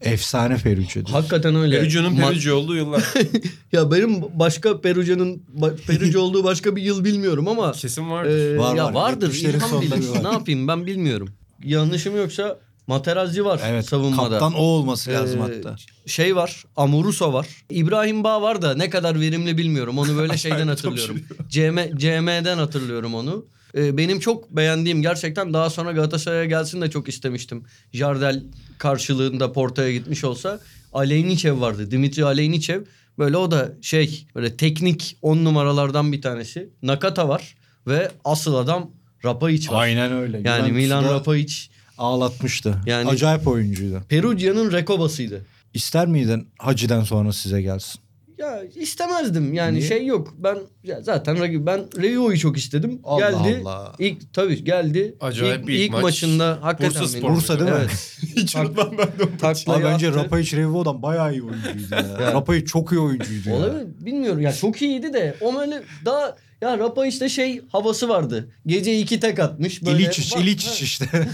Efsane. Ferucci'dir. hakikaten öyle. Perugia'nın Ma- Perugia olduğu yıllar. ya benim başka Perugia'nın ba- Perugia olduğu başka bir yıl bilmiyorum ama Kesin vardır. Ee, Var, ya var. vardır. 70'lerin İlhan sonları bilir. var. Ne yapayım ben bilmiyorum. Yanlışım yoksa Materazzi var Evet. savunmada. Kaptan o olması lazım Ee, hatta. Şey var. Amoruso var. İbrahim Bağ var da ne kadar verimli bilmiyorum. Onu böyle şeyden hatırlıyorum. CM, CM'den hatırlıyorum onu. Ee, benim çok beğendiğim gerçekten daha sonra Galatasaray'a gelsin de çok istemiştim. Jardel karşılığında Porto'ya gitmiş olsa Aleyniçev vardı. Dimitri Aleyniçev. Böyle o da şey böyle teknik on numaralardan bir tanesi. Nakata var ve asıl adam Rapayic var. Aynen öyle. Yani Juventus'u Milan da Rapayic ağlatmıştı. Yani- Acayip oyuncuydu. Perugia'nın Rekoba'sıydı. İster miydin Hacı'den sonra size gelsin? Ya istemezdim yani Niye? şey yok. Ben ya zaten rakip- ben Revio'yu çok istedim. Allah geldi. Allah. İlk tabii geldi. Acayip ilk, bir ilk maç. maçında hakikaten Bursa Spor Bursa değil mi? Evet. Hiç unutmam ben de o maçı. Abi bence. Rapayic Revo'dan bayağı iyi oyuncuydu ya. Rapayic çok iyi oyuncuydu ya. Olabilir. Bilmiyorum ya çok iyiydi de o böyle daha ya Rapa işte şey havası vardı. Gece iki tek atmış böyle. İliçiç, Bak- İliçiç işte.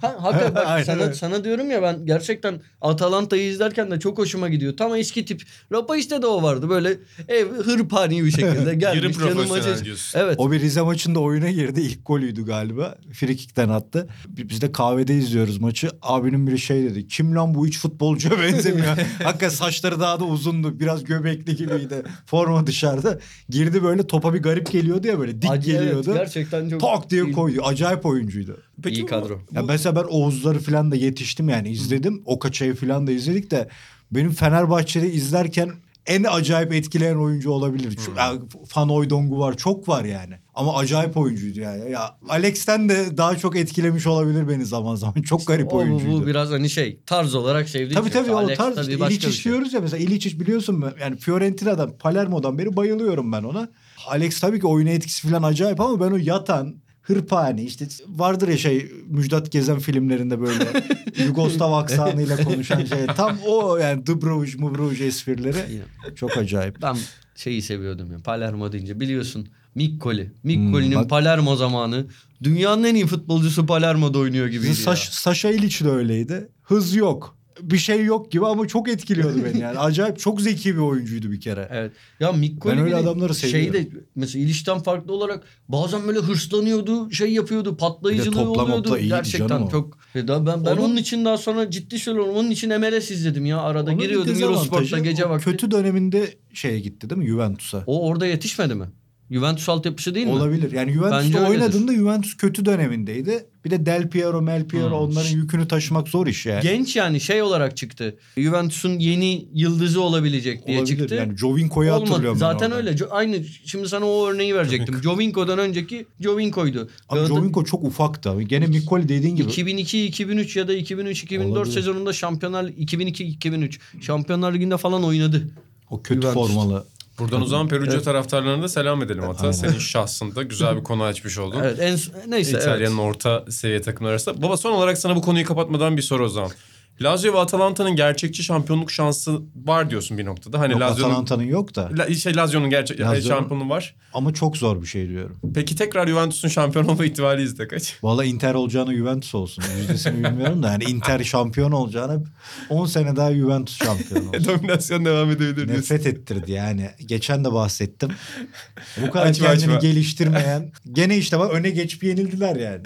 Ha, hakikaten bak Aynen sana, öyle. sana diyorum ya ben gerçekten Atalanta'yı izlerken de çok hoşuma gidiyor. Tam eski tip. Rapa işte de o vardı böyle ev hırpani bir şekilde Yarı gelmiş. canım profesyonel diyorsun. Evet. o bir Rize maçında oyuna girdi. İlk golüydü galiba. Frikik'ten attı. Biz de kahvede izliyoruz maçı. Abinin biri şey dedi. Kim lan bu hiç futbolcuya benzemiyor. Hakikaten saçları daha da uzundu. Biraz göbekli gibiydi. Forma dışarıda. Girdi böyle topa bir garip geliyordu ya böyle. Dik Acı- evet, geliyordu. gerçekten çok Tak diye iyi- koydu. Acayip oyuncuydu. iyi bu- kadro. Ya mesela ben Oğuzları falan da yetiştim yani izledim. Okaçay'ı falan da izledik de benim Fenerbahçe'de izlerken en acayip etkileyen oyuncu olabilir. Şu, ya, Fan Oydongu var çok var yani. Ama acayip oyuncuydu yani. Ya Alex'ten de daha çok etkilemiş olabilir beni zaman zaman. Çok garip O, oyuncuydu. bu biraz hani şey tarz olarak Tabii şey. tabii o Alex tarz tabii işte bir şey. diyoruz ya mesela İliçiç biliyorsun ben- yani Fiorentina'dan Palermo'dan beri bayılıyorum ben ona. Alex tabii ki oyuna etkisi falan acayip ama ben o yatan hırpani işte vardır ya şey Müjdat Gezen filmlerinde böyle Yugoslav aksanıyla konuşan şey tam o yani Dubrovic Mubrovic esprileri çok acayip. Ben şeyi seviyordum ya Palermo deyince biliyorsun Miccoli. Miccoli'nin Hmm, bak- Palermo zamanı dünyanın en iyi futbolcusu Palermo'da oynuyor gibiydi Bizim ya. Saş, Saşa İliç de öyleydi. Hız yok. Bir şey yok gibi ama çok etkiliyordu beni yani. Acayip çok zeki bir oyuncuydu bir kere. Evet. Ya Miccoli Ben öyle adamları seviyorum. Şeyde mesela ilişten farklı olarak bazen böyle hırslanıyordu, şey yapıyordu, patlayıcılığı oluyordu. Gerçekten canım o. çok. Ya da ben ben Onun- onun için daha sonra ciddi söylüyorum. Onun için MLS izledim ya. Arada Onun giriyordum Eurosport'ta gece vakti. Kötü döneminde şeye gitti değil mi Juventus'a? O orada yetişmedi mi? Juventus altyapısı değil mi? Olabilir. Yani Juventus'ta oynadığında Juventus kötü dönemindeydi. Bir de Del Piero, Mel Piero Hmm. onların yükünü taşımak zor iş yani. Genç yani şey olarak çıktı. Juventus'un yeni yıldızı olabilecek diye Olabilir. çıktı. Yani Jovinko'yu hatırlıyorum Zaten öyle. Jo- Aynı şimdi sana o örneği verecektim. Jovinko'dan önceki Jovinko'ydu. Ama Galata- Jovinko çok ufaktı. Gene Mikoli dediğin gibi. 2002-2003 ya da 2003-2004 Olabilir. sezonunda Şampiyonlar 2002-2003 Şampiyonlar Ligi'nde falan oynadı. O kötü Juventus. formalı. Buradan o zaman Perugia Evet. taraftarlarına da selam edelim hatta. Aynen. Senin şahsında güzel bir konu açmış oldun. Evet en neyse İtalya'nın evet. orta seviye takımları arasında. Baba son olarak sana bu konuyu kapatmadan bir soru o zaman. Lazio ve Atalanta'nın gerçekçi şampiyonluk şansı var diyorsun bir noktada. Hani Yok, Lazio'nun Atalanta'nın yok da. La, şey Lazio'nun gerçek Lazio'nun- şampiyonluğu var. Ama çok zor bir şey diyorum. Peki tekrar Juventus'un şampiyon olma ihtimali izle kaç? Valla Inter olacağını Juventus olsun. Yüzdesini bilmiyorum da yani Inter şampiyon olacağını 10 sene daha Juventus şampiyon olsun. Dominasyon devam edebilir diyorsun. Nefret ettirdi yani. Geçen de bahsettim. Bu kadar Açma, kendini açma. geliştirmeyen. Gene işte bak öne geçip yenildiler yani.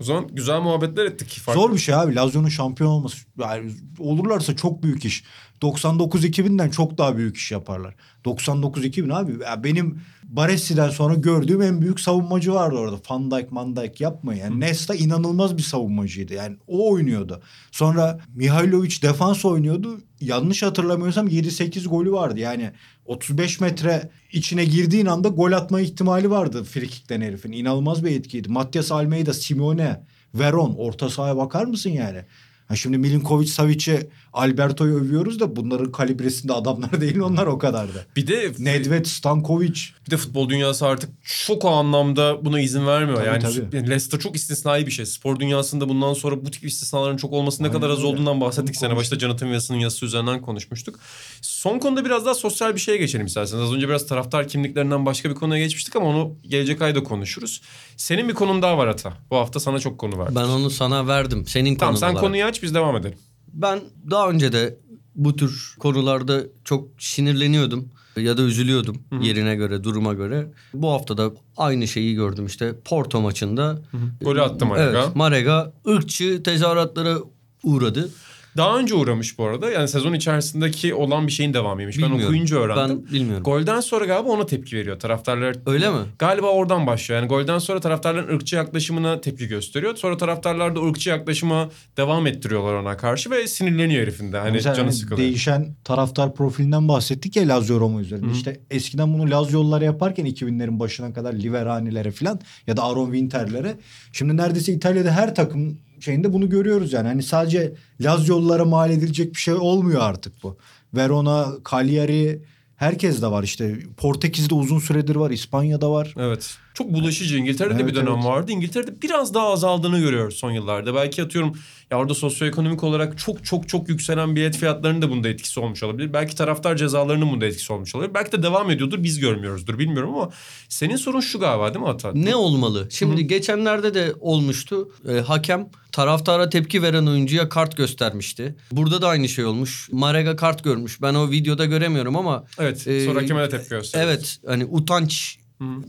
O zaman güzel muhabbetler ettik. Farklı- Zor bir şey abi. Lazio'nun şampiyon olması. Yani olurlarsa çok büyük iş. 99-2000'den çok daha büyük iş yaparlar. 99-2000 abi. Ya benim Baresi'den sonra gördüğüm en büyük savunmacı vardı orada. Van Dijk, Van Dijk yapma yani. Nesta inanılmaz bir savunmacıydı. Yani o oynuyordu. Sonra Mihailovic defans oynuyordu. Yanlış hatırlamıyorsam 7-8 golü vardı. Yani 35 metre içine girdiğin anda gol atma ihtimali vardı frikikten herifin. İnanılmaz bir etkiydi. Matias Almeida, Simone, Veron orta sahaya bakar mısın yani? Ha şimdi Milinkovic, Savic'i, Alberto'yu övüyoruz da bunların kalibresinde adamlar değil onlar o kadar da. Bir de Nedved, Stankovic. Bir de futbol dünyası artık çok o anlamda buna izin vermiyor. Tabii, yani tabii. yani Leicester çok istisnai bir şey. Spor dünyasında bundan sonra bu tip istisnaların çok olması ne Aynen kadar az öyle. olduğundan bahsettik. Sene başta Jonathan Wilson'ın yazısı üzerinden konuşmuştuk. Son konuda biraz daha sosyal bir şeye geçelim isterseniz. Az önce biraz taraftar kimliklerinden başka bir konuya geçmiştik ama onu gelecek ayda konuşuruz. Senin bir konun daha var Ata. Bu hafta sana çok konu verdim. Ben onu sana verdim. Senin Tamam konun sen olarak. konuyu aç biz devam edelim. Ben daha önce de bu tür konularda çok sinirleniyordum ya da üzülüyordum yerine göre, duruma göre. Bu hafta da aynı şeyi gördüm işte Porto maçında. Golü attı Marega. Evet, Marega ırkçı tezahüratlara uğradı. Daha önce uğramış bu arada. Yani sezon içerisindeki olan bir şeyin devamıymış. Ben Bilmiyorum. okuyunca öğrendim. Ben bilmiyorum. Golden sonra galiba ona tepki veriyor taraftarlar. Öyle mi? Galiba oradan başlıyor. Yani golden sonra taraftarların ırkçı yaklaşımına tepki gösteriyor. Sonra taraftarlar da ırkçı yaklaşıma devam ettiriyorlar ona karşı ve sinirleniyor herifin de. Hani Mesela canı sıkılıyor. değişen taraftar profilinden bahsettik ya Lazio Roma üzerinde. Hı. İşte eskiden bunu Lazio'lulara yaparken 2000'lerin başına kadar Liverani'lere falan ya da Aaron Winter'lere. Şimdi neredeyse İtalya'da her takım şeyinde bunu görüyoruz yani. Hani sadece Lazio'lulara mal edilecek bir şey olmuyor artık bu. Verona, Cagliari herkes de var işte. Portekiz'de uzun süredir var, İspanya'da var. Evet. Çok bulaşıcı. İngiltere'de de Evet, bir dönem evet. vardı. İngiltere'de biraz daha azaldığını görüyoruz son yıllarda. Belki atıyorum ya orada sosyoekonomik olarak çok çok çok yükselen bilet fiyatlarının da bunda etkisi olmuş olabilir. Belki taraftar cezalarının bunda etkisi olmuş olabilir. Belki de devam ediyordur biz görmüyoruzdur bilmiyorum ama senin sorun şu galiba değil mi Ata? Ne olmalı? Şimdi geçenlerde de olmuştu. Ee, hakem taraftara tepki veren oyuncuya kart göstermişti. Burada da aynı şey olmuş. Marega kart görmüş. Ben o videoda göremiyorum ama Evet. Ee, Sonra hakeme de tepki gösteriyor. evet hani utanç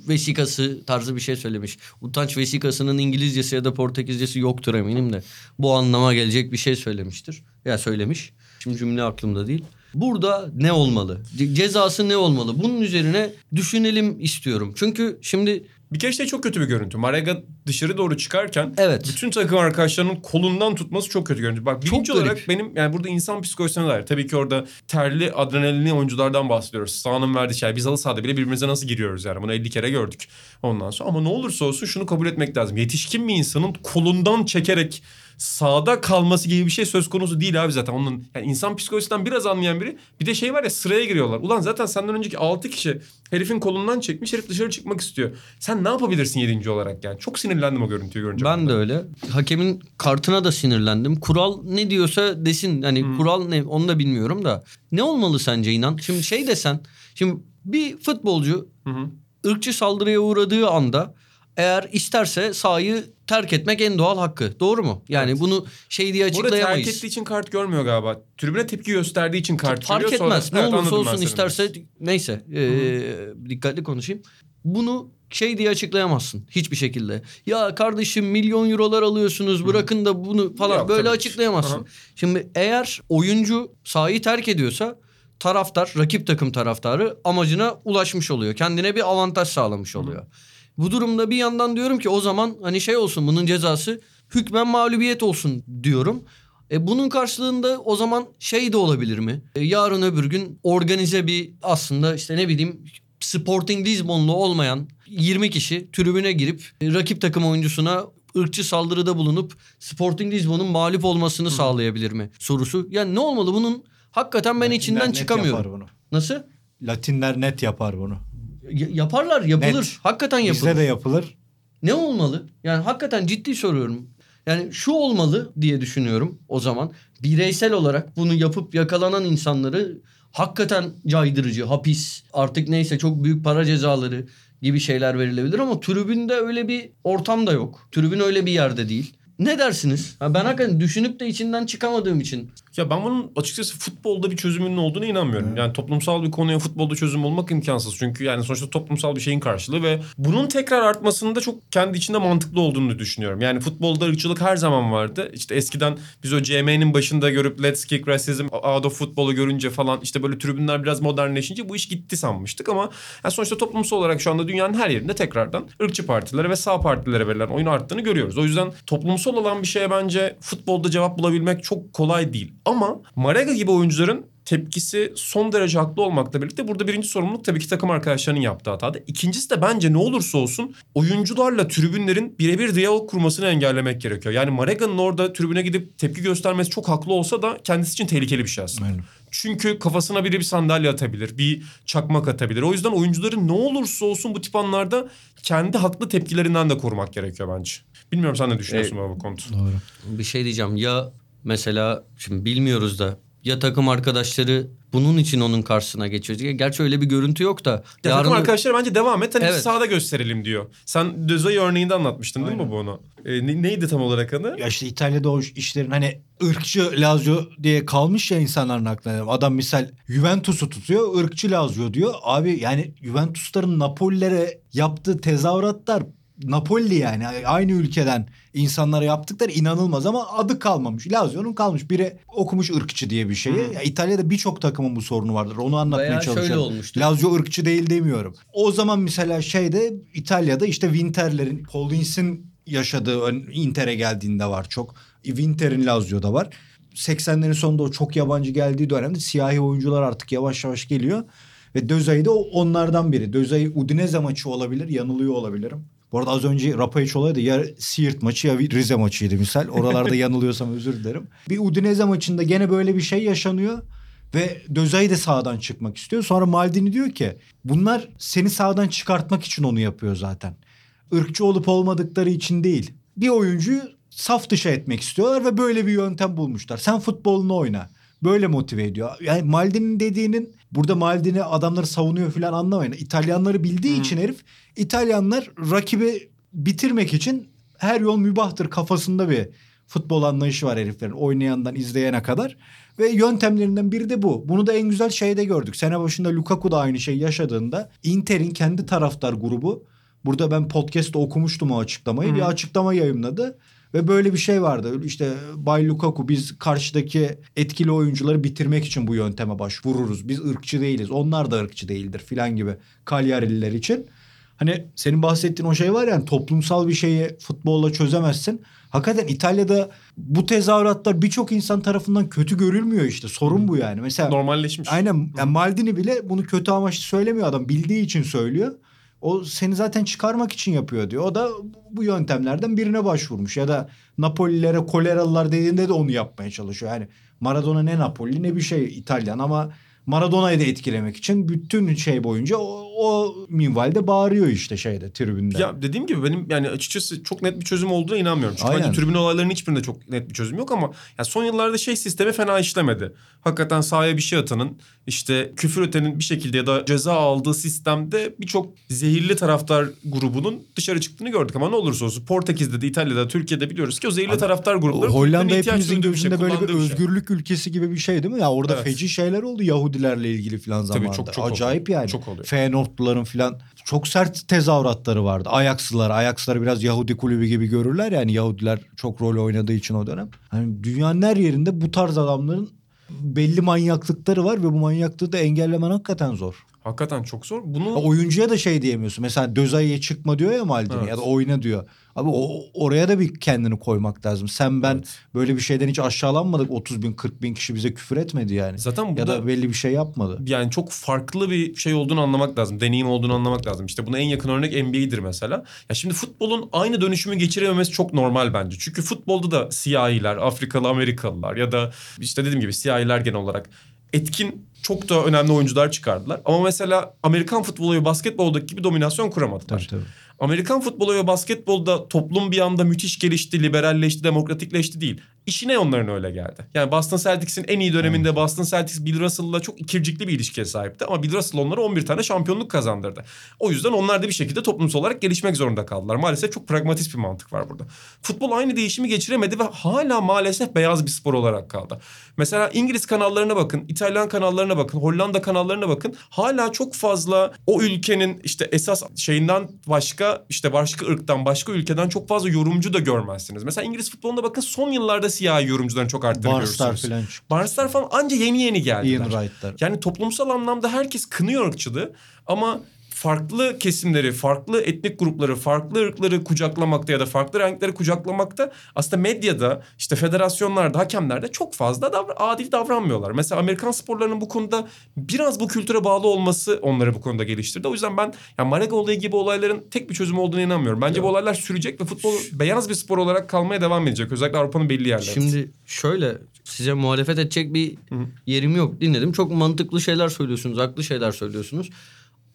vesikası tarzı bir şey söylemiş. Utanç vesikasının İngilizcesi ya da Portekizcesi yoktur eminim de. Bu anlama gelecek bir şey söylemiştir. Ya söylemiş. Şimdi cümle aklımda değil. Burada ne olmalı? Ce- Cezası ne olmalı? Bunun üzerine düşünelim istiyorum. Çünkü şimdi Bir kere şey çok kötü bir görüntü. Marega dışarı doğru çıkarken Evet. bütün takım arkadaşlarının kolundan tutması çok kötü görüntü. Bak birinci garip. olarak benim yani burada insan psikolojisine dair. Tabii ki orada terli adrenalinli oyunculardan bahsediyoruz. Sahanın verdiği şey. Biz halı sahada bile birbirimize nasıl giriyoruz yani. Bunu 50 kere gördük ondan sonra. Ama ne olursa olsun şunu kabul etmek lazım. Yetişkin bir insanın kolundan çekerek sağda kalması gibi bir şey söz konusu değil abi zaten. Onun yani insan psikolojisinden biraz anlayan biri bir de şey var ya sıraya giriyorlar. Ulan zaten senden önceki 6 kişi herifin kolundan çekmiş herif dışarı çıkmak istiyor. Sen ne yapabilirsin 7. olarak yani? Çok sinirlendim o görüntüyü görünce. Ben de öyle. Hakemin kartına da sinirlendim. Kural ne diyorsa desin. Hani kural ne onu da bilmiyorum da. Ne olmalı sence inan? Şimdi şey desen. Şimdi bir futbolcu Hı hı. ırkçı saldırıya uğradığı anda eğer isterse sahayı terk etmek en doğal hakkı. Doğru mu? Yani Evet. bunu şey diye Burada terk açıklayamayız. ettiği için kart görmüyor galiba. Tribüne tepki gösterdiği için kart Fark görüyor. Sonra- etmez. ne Evet, olursa olsun isterse neyse ee, dikkatli konuşayım. Bunu şey diye açıklayamazsın hiçbir şekilde. Ya kardeşim milyon eurolar alıyorsunuz bırakın da bunu falan Yok, böyle açıklayamazsın. Hı hı. Şimdi eğer oyuncu sahayı terk ediyorsa taraftar rakip takım taraftarı amacına ulaşmış oluyor. Kendine bir avantaj sağlamış oluyor. Bu durumda bir yandan diyorum ki o zaman hani şey olsun bunun cezası hükmen mağlubiyet olsun diyorum. E bunun karşılığında o zaman şey de olabilir mi? E yarın öbür gün organize bir aslında işte ne bileyim Sporting Lisbonlu olmayan 20 kişi tribüne girip e, rakip takım oyuncusuna ırkçı saldırıda bulunup Sporting Lisbon'un mağlup olmasını sağlayabilir mi sorusu. Yani ne olmalı bunun hakikaten ben Latinler içinden çıkamıyorum. Nasıl? Latinler net yapar bunu. Y- yaparlar yapılır. Net. Hakikaten yapılır. Bizde de yapılır. Ne olmalı? Yani hakikaten ciddi soruyorum. Yani şu olmalı diye düşünüyorum o zaman. Bireysel olarak bunu yapıp yakalanan insanları hakikaten caydırıcı, hapis, artık neyse çok büyük para cezaları gibi şeyler verilebilir ama tribünde öyle bir ortam da yok. Tribün öyle bir yerde değil. Ne dersiniz? Ha ben hakikaten düşünüp de içinden çıkamadığım için. Ya ben bunun açıkçası futbolda bir çözümünün olduğuna inanmıyorum. Yani toplumsal bir konuya futbolda çözüm bulmak imkansız. Çünkü yani sonuçta toplumsal bir şeyin karşılığı ve bunun tekrar artmasının da çok kendi içinde mantıklı olduğunu düşünüyorum. Yani futbolda ırkçılık her zaman vardı. İşte eskiden biz o CM'nin başında görüp Let's Kick Racism Out of Football'u görünce falan işte böyle tribünler biraz modernleşince bu iş gitti sanmıştık ama yani sonuçta toplumsal olarak şu anda dünyanın her yerinde tekrardan ırkçı partilere ve sağ partilere verilen oyun arttığını görüyoruz. O yüzden toplumsal olan bir şeye bence futbolda cevap bulabilmek çok kolay değil. Ama Marega gibi oyuncuların tepkisi son derece haklı olmakla birlikte burada birinci sorumluluk tabii ki takım arkadaşlarının yaptığı hatada. İkincisi de bence ne olursa olsun oyuncularla tribünlerin birebir diyalog kurmasını engellemek gerekiyor. Yani Marega'nın orada tribüne gidip tepki göstermesi çok haklı olsa da kendisi için tehlikeli bir şey aslında. Aynen. Çünkü kafasına biri bir sandalye atabilir, bir çakmak atabilir. O yüzden oyuncuların ne olursa olsun bu tip anlarda kendi haklı tepkilerinden de korumak gerekiyor bence. Bilmiyorum sen ne düşünüyorsun bu konuda? Doğru. Bir şey diyeceğim ya mesela şimdi bilmiyoruz da ya takım arkadaşları bunun için onun karşısına geçiyor. Gerçi öyle bir görüntü yok da. Ya takım yarın- arkadaşlar bence devam et. Hani Evet. sahada gösterelim diyor. Sen Dözay örneğinde anlatmıştın değil mi bu onu? E, ne- neydi tam olarak adı? Ya işte İtalya'da o işlerin hani ırkçı Lazio diye kalmış ya insanların aklına. Adam misal Juventus'u tutuyor, ırkçı Lazio diyor. Abi yani Juventus'ların Napoli'lere yaptığı tezahüratlar Napoli yani aynı ülkeden insanlara yaptıkları inanılmaz ama adı kalmamış. Lazio'nun kalmış. Biri okumuş ırkçı diye bir şeyi. Ya İtalya'da birçok takımın bu sorunu vardır. Onu anlatmaya Veya şöyle çalışıyorum. olmuştu. Lazio ırkçı değil demiyorum. O zaman mesela şeyde İtalya'da işte Winter'lerin, Paul Ince'in yaşadığı Inter'e geldiğinde var çok. Winter'in Lazio'da var. 80'lerin sonunda o çok yabancı geldiği dönemde siyahi oyuncular artık yavaş yavaş geliyor. Ve Dözay da onlardan biri. Dözay Udinese maçı olabilir, yanılıyor olabilirim. Bu arada az önce Rapaiç olaydı ya Siirt maçı ya Rize maçıydı misal. Oralarda yanılıyorsam özür dilerim. Bir Udinese maçında gene böyle bir şey yaşanıyor. Ve Dözay de sağdan çıkmak istiyor. Sonra Maldini diyor ki bunlar seni sağdan çıkartmak için onu yapıyor zaten. Irkçı olup olmadıkları için değil. Bir oyuncuyu saf dışı etmek istiyorlar ve böyle bir yöntem bulmuşlar. Sen futbolunu oyna. Böyle motive ediyor. Yani Maldini'nin dediğinin burada Maldini adamları savunuyor falan anlamayın. İtalyanları bildiği için herif İtalyanlar rakibi bitirmek için her yol mübahtır kafasında bir futbol anlayışı var heriflerin oynayandan izleyene kadar. Ve yöntemlerinden biri de bu. Bunu da en güzel şeyde gördük. Sene başında Lukaku da aynı şey yaşadığında Inter'in kendi taraftar grubu burada ben podcast'ta okumuştum o açıklamayı. Bir açıklama yayınladı. Ve böyle bir şey vardı. İşte Bay Lukaku biz karşıdaki etkili oyuncuları bitirmek için bu yönteme başvururuz. Biz ırkçı değiliz. Onlar da ırkçı değildir filan gibi Cagliari'liler için. Hani senin bahsettiğin o şey var yani toplumsal bir şeyi futbolla çözemezsin. Hakikaten İtalya'da bu tezahüratlar birçok insan tarafından kötü görülmüyor işte. Sorun bu yani. Mesela Normalleşmiş. aynen yani Maldini bile bunu kötü amaçlı söylemiyor adam. Bildiği için söylüyor. O seni zaten çıkarmak için yapıyor diyor. O da bu yöntemlerden birine başvurmuş. Ya da Napolilere koleralılar dediğinde de onu yapmaya çalışıyor. Yani Maradona ne Napoli ne bir şey İtalyan ama Maradona'yı da etkilemek için bütün şey boyunca o, o minvalde bağırıyor işte şeyde tribünde. Ya dediğim gibi benim yani açıkçası çok net bir çözüm olduğuna inanmıyorum. Çünkü Aynen. bence tribün olaylarının hiçbirinde çok net bir çözüm yok ama ya son yıllarda şey sistemi fena işlemedi. Hakikaten sahaya bir şey atanın işte küfür ötenin bir şekilde ya da ceza aldığı sistemde birçok zehirli taraftar grubunun dışarı çıktığını gördük ama ne olursa olsun Portekiz'de de İtalya'da Türkiye'de biliyoruz ki o zehirli taraftar grupları Hollanda hepimizin bir şey, gözünde böyle bir şey. özgürlük ülkesi gibi bir şey değil mi? Ya orada Evet. feci şeyler oldu Yahudilerle ilgili falan Tabii zamanında. çok- çok Acayip oluyor. yani. Çok oluyor. Feyenoordluların falan çok sert tezahüratları vardı. Ajaxlılar, Ajaxlılar biraz Yahudi kulübü gibi görürler yani Yahudiler çok rol oynadığı için o dönem. Hani dünyanın her yerinde bu tarz adamların belli manyaklıkları var ve bu manyaklığı da engellemen hakikaten zor. Hakikaten çok zor. Bunu Ya oyuncuya da şey diyemiyorsun. Mesela Dözay'e çıkma diyor ya Maldini Evet. ya da oyna diyor. Abi o, oraya da bir kendini koymak lazım. Sen ben Evet. böyle bir şeyden hiç aşağılanmadık. 30 bin 40 bin kişi bize küfür etmedi yani. zaten Ya burada da belli bir şey yapmadı. yani çok farklı bir şey olduğunu anlamak lazım. Deneyim olduğunu anlamak lazım. İşte buna en yakın örnek NBA'dir mesela. Ya şimdi futbolun aynı dönüşümü geçirememesi çok normal bence. Çünkü futbolda da siyahiler, Afrikalı, Amerikalılar ya da işte dediğim gibi siyahiler genel olarak etkin çok da önemli oyuncular çıkardılar. Ama mesela Amerikan futbolu ve basketboldaki gibi dominasyon kuramadılar. Tabii tabii. Amerikan futbolu ve basketbolda toplum bir anda müthiş gelişti, liberalleşti, demokratikleşti değil. İşine onların öyle geldi. Yani Boston Celtics'in en iyi döneminde Boston Celtics Bill Russell'la çok ikircikli bir ilişkiye sahipti. Ama Bill Russell onlara 11 tane şampiyonluk kazandırdı. O yüzden onlar da bir şekilde toplumsal olarak gelişmek zorunda kaldılar. Maalesef çok pragmatist bir mantık var burada. Futbol aynı değişimi geçiremedi ve hala maalesef beyaz bir spor olarak kaldı. Mesela İngiliz kanallarına bakın, İtalyan kanallarına bakın, Hollanda kanallarına bakın. Hala çok fazla o ülkenin işte esas şeyinden başka işte başka ırktan başka ülkeden çok fazla yorumcu da görmezsiniz. Mesela İngiliz futboluna bakın son yıllarda siyahi yorumcuların çok arttığını Barstar görürsünüz. falan. Barstar falan anca yeni yeni geldiler. Ian Wright'lar. Yani toplumsal anlamda herkes kınıyor ırkçılığı ama farklı kesimleri, farklı etnik grupları, farklı ırkları kucaklamakta ya da farklı renkleri kucaklamakta aslında medyada, işte federasyonlarda, hakemlerde çok fazla davra- adil davranmıyorlar. Mesela Amerikan sporlarının bu konuda biraz bu kültüre bağlı olması onları bu konuda geliştirdi. O yüzden ben yani Malaga olayı gibi olayların tek bir çözümü olduğuna inanmıyorum. Bence bu olaylar sürecek ve futbol beyaz bir spor olarak kalmaya devam edecek. Özellikle Avrupa'nın belli yerlerinde. Şimdi şöyle size muhalefet edecek bir yerim yok. Dinledim. Çok mantıklı şeyler söylüyorsunuz. Haklı şeyler söylüyorsunuz.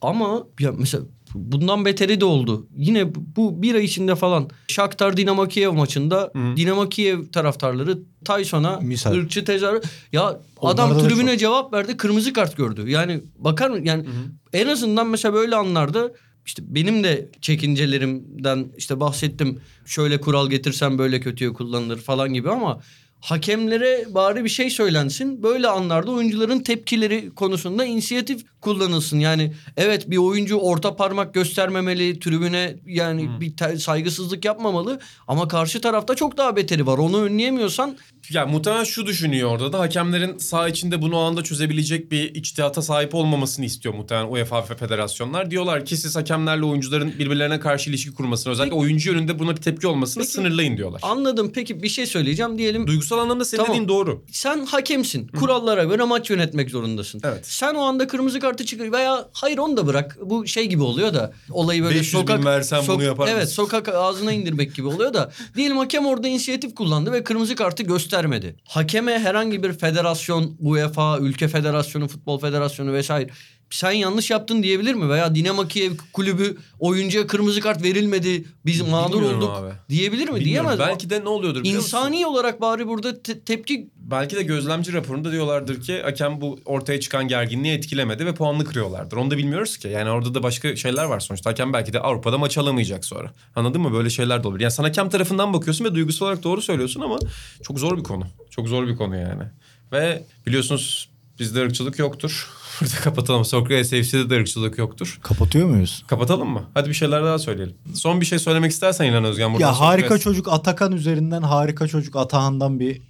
Ama ya mesela bundan beteri de oldu. Yine bu- bir ay içinde falan Shakhtar Dinamo Kiev maçında Dinamo Kiev taraftarları Tyson'a Misal. ırkçı tezahür ya Onlarda adam da tribüne çok. cevap verdi kırmızı kart gördü. Yani bakar mı yani en azından mesela böyle anlarda işte benim de çekincelerimden işte bahsettim. Şöyle kural getirsem böyle kötüye kullanılır falan gibi ama hakemlere bari bir şey söylensin. Böyle anlarda oyuncuların tepkileri konusunda inisiyatif kullanılsın. Yani evet bir oyuncu orta parmak göstermemeli, tribüne yani bir te- saygısızlık yapmamalı ama karşı tarafta çok daha beteri var. Onu önleyemiyorsan Ya muhtemelen şu düşünüyor orada da hakemlerin saha içinde bunu o anda çözebilecek bir içtihata sahip olmamasını istiyor muhtemelen UEFA ve federasyonlar. Diyorlar ki siz hakemlerle oyuncuların birbirlerine karşı ilişki kurmasını özellikle oyuncu yönünde buna bir tepki olmasını Peki- sınırlayın diyorlar. anladım. Peki bir şey söyleyeceğim diyelim. Duygusal anlamda senin Tamam. dediğin doğru. Sen hakemsin. Kurallara göre maç yönetmek zorundasın. Evet. Sen o anda kırmızı kartı çıkar veya hayır onu da bırak. Bu şey gibi oluyor da olayı böyle 500 bin sokak versen bunu yapar Evet, mısın? sokak ağzına indirmek gibi oluyor da diyelim hakem orada inisiyatif kullandı ve kırmızı kartı göstermedi. Hakeme herhangi bir federasyon, UEFA, ülke federasyonu, futbol federasyonu vesaire sen yanlış yaptın diyebilir mi? Veya Dinamo Kiev kulübü oyuncuya kırmızı kart verilmedi. Biz mağdur Bilmiyorum olduk abi. diyebilir mi? Bilmiyorum. Diyemez. Belki de ne oluyordur biliyor musun? İnsani olarak bari burada te- tepki Belki de gözlemci raporunda diyorlardır ki hakem bu ortaya çıkan gerginliği etkilemedi ve puanını kırıyorlardır. Onu da bilmiyoruz ki. Yani orada da başka şeyler var sonuçta. Hakem belki de Avrupa'da maç alamayacak sonra. Anladın mı? Böyle şeyler de olabilir. Yani sen hakem tarafından bakıyorsun ve duygusal olarak doğru söylüyorsun ama çok zor bir konu. Çok zor bir konu yani. Ve biliyorsunuz bizde ırkçılık yoktur. Burada kapatalım. Sokrates FC'de de ırkçılık yoktur. Kapatıyor muyuz? Kapatalım mı? Hadi bir şeyler daha söyleyelim. Son bir şey söylemek istersen İlhan Özgen. Ya harika Sokrates- çocuk Atakan üzerinden harika çocuk Atahan'dan bir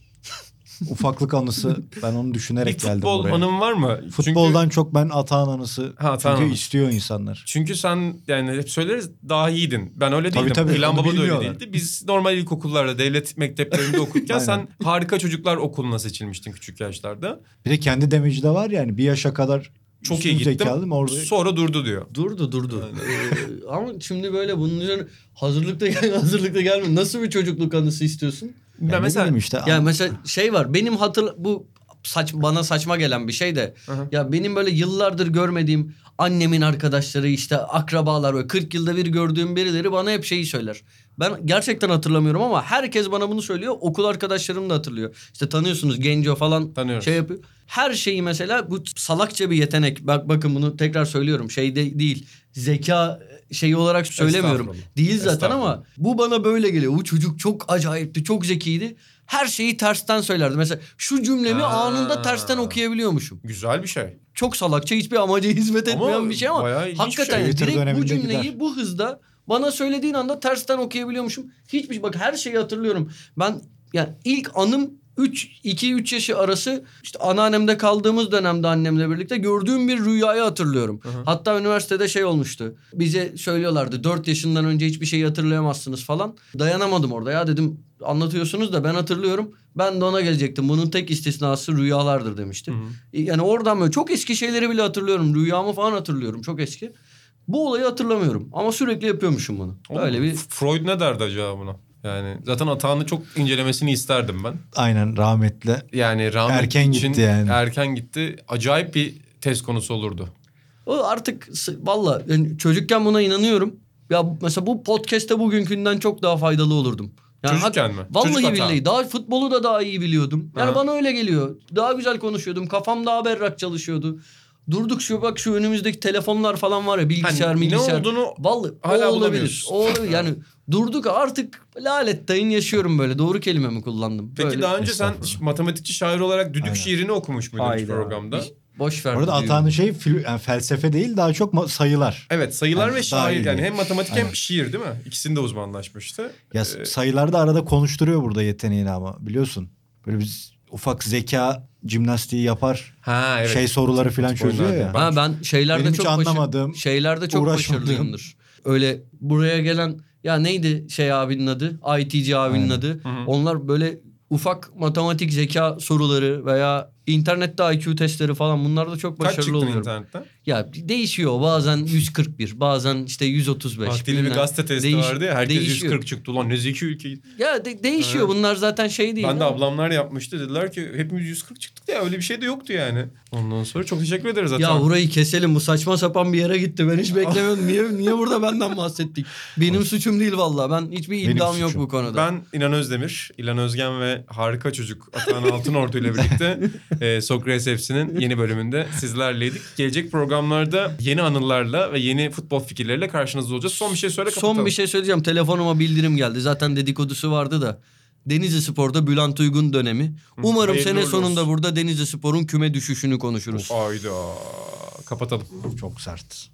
ufaklık anısı. Ben onu Bir düşünerek geldim futbol buraya. anım var mı? Çünkü- Futboldan çok ben Atahan anısı. Ha, Atahan çünkü anısı. istiyor insanlar. Çünkü sen yani hep söyleriz daha iyiydin. Ben öyle Tabii, değildim. tabii, İlhan Baba da öyle değildi. Biz normal ilkokullarda, devlet mekteplerinde okurken sen harika çocuklar okuluna seçilmiştin küçük yaşlarda. Bir de kendi demeci de var yani bir yaşa kadar Çok iyi gittim. zekalı? Orada Sonra durdu diyor. Durdu durdu. Ee, ama şimdi böyle bunun üzerine hazırlıkta gel hazırlıkta gelme. Nasıl bir çocukluk anısı istiyorsun? Yani ben ne mesela işte. Ya mesela şey var. Benim hatır bu saç bana saçma gelen bir şey de. Aha. Ya benim böyle yıllardır görmediğim annemin arkadaşları işte akrabalar böyle 40 yılda bir gördüğüm birileri bana hep şeyi söyler. Ben gerçekten hatırlamıyorum ama herkes bana bunu söylüyor. Okul arkadaşlarım da hatırlıyor. İşte tanıyorsunuz Genco falan Tanıyoruz. şey yapıyor. Her şeyi mesela bu salakça bir yetenek. Bak bakın bunu tekrar söylüyorum. Şey de değil. Zeka şeyi olarak söylemiyorum. Değil zaten ama bu bana böyle geliyor. Bu çocuk çok acayipti, çok zekiydi. Her şeyi tersten söylerdi. Mesela şu cümlemi Ha. anında tersten okuyabiliyormuşum. Güzel bir şey. Çok salakça hiçbir amaca hizmet Ama etmeyen bir şey ama hakikaten şey. direkt bu cümleyi gider. bu hızda bana söylediğin anda tersten okuyabiliyormuşum. Hiçbir şey- bak her şeyi hatırlıyorum. Ben yani ilk anım 3 2 3 yaşı arası işte anneannemde kaldığımız dönemde annemle birlikte gördüğüm bir rüyayı hatırlıyorum. Hatta üniversitede şey olmuştu. Bize söylüyorlardı 4 yaşından önce hiçbir şeyi hatırlayamazsınız falan. Dayanamadım orada ya dedim anlatıyorsunuz da ben hatırlıyorum. Ben de ona gelecektim. Bunun tek istisnası rüyalardır demiştim. Yani oradan böyle çok eski şeyleri bile hatırlıyorum. Rüyamı falan hatırlıyorum. Çok eski. Bu olayı hatırlamıyorum. Ama sürekli yapıyormuşum bunu. Böyle bir Freud ne derdi acaba buna? Yani zaten Atahan'ı çok incelemesini isterdim ben. aynen rahmetli. Yani rahmet Erken için gitti yani. Erken gitti. Acayip bir test konusu olurdu. o artık valla yani çocukken buna inanıyorum. Ya mesela bu podcast'te bugünkünden çok daha faydalı olurdum. Yani Çocukken hak- mi? Vallahi Çocuk hata. billahi. Daha futbolu da daha iyi biliyordum. Yani Aha. bana öyle geliyor. Daha güzel konuşuyordum. Kafam daha berrak çalışıyordu. Durduk şu bak şu önümüzdeki telefonlar falan var ya bilgisayar Hani ne bilgisayar. olduğunu Vallahi hala o olabilir. O olabilir. Yani durduk artık lalet dayın yaşıyorum böyle. Doğru kelime mi kullandım? Peki Böyle. daha önce sen matematikçi şair olarak düdük Aynen. şiirini okumuş muydun programda? Boş ver. Orada. Atahan'ın şey yani felsefe değil daha çok sayılar. Evet sayılar Yani ve şair yani hem matematik hem Aynen. şiir değil mi? İkisinde uzmanlaşmıştı. Ya Ee, sayılar da arada konuşturuyor burada yeteneğini ama biliyorsun. Böyle biz ufak zeka jimnastiği yapar. Ha evet. Şey soruları falan çözüyor ya. Ben- Ha ben şeylerde Benim çok anlamadığım, şeylerde çok başarılıyımdır. Öyle buraya gelen ya neydi şey abinin adı? ITC abinin Aynen. adı. Onlar böyle ufak matematik zeka soruları veya internette IQ testleri falan bunlarda çok Kaç başarılı çıktın oluyorum. internetten? Ya değişiyor. Bazen 141, bazen işte 135. Vaktiyle bir bilmem. gazete testi Değiş- vardı ya. Herkes değişiyor. 140 çıktı. Ulan ne zeki ülke. Ya de- değişiyor. Evet. Bunlar zaten şey değil. Ben de ablamlar yapmıştı. Dediler ki hepimiz 140 çıktık ya. Öyle bir şey de yoktu yani. Ondan sonra çok teşekkür ederiz zaten. Ya burayı keselim. Bu saçma sapan bir yere gitti. Ben hiç beklemiyordum. niye niye burada benden bahsettik? Benim suçum değil vallahi. Ben hiçbir Benim iddiam yok suçum. bu konuda. Ben İnan Özdemir, İlan Özgen ve harika çocuk Atahan Altınordu ile birlikte e, Sokrates FC'nin yeni bölümünde sizlerleydik. Gelecek programlarda yeni anılarla ve yeni futbol fikirleriyle karşınızda olacağız. Son bir şey söyle kapatalım. Son bir şey söyleyeceğim. Telefonuma bildirim geldi. Zaten dedikodusu vardı da. Denizli Spor'da Bülent Uygun dönemi. Umarım hayırlı sene sonunda olsun. burada Denizli Spor'un küme düşüşünü konuşuruz. Ayda. Kapatalım. Çok sert.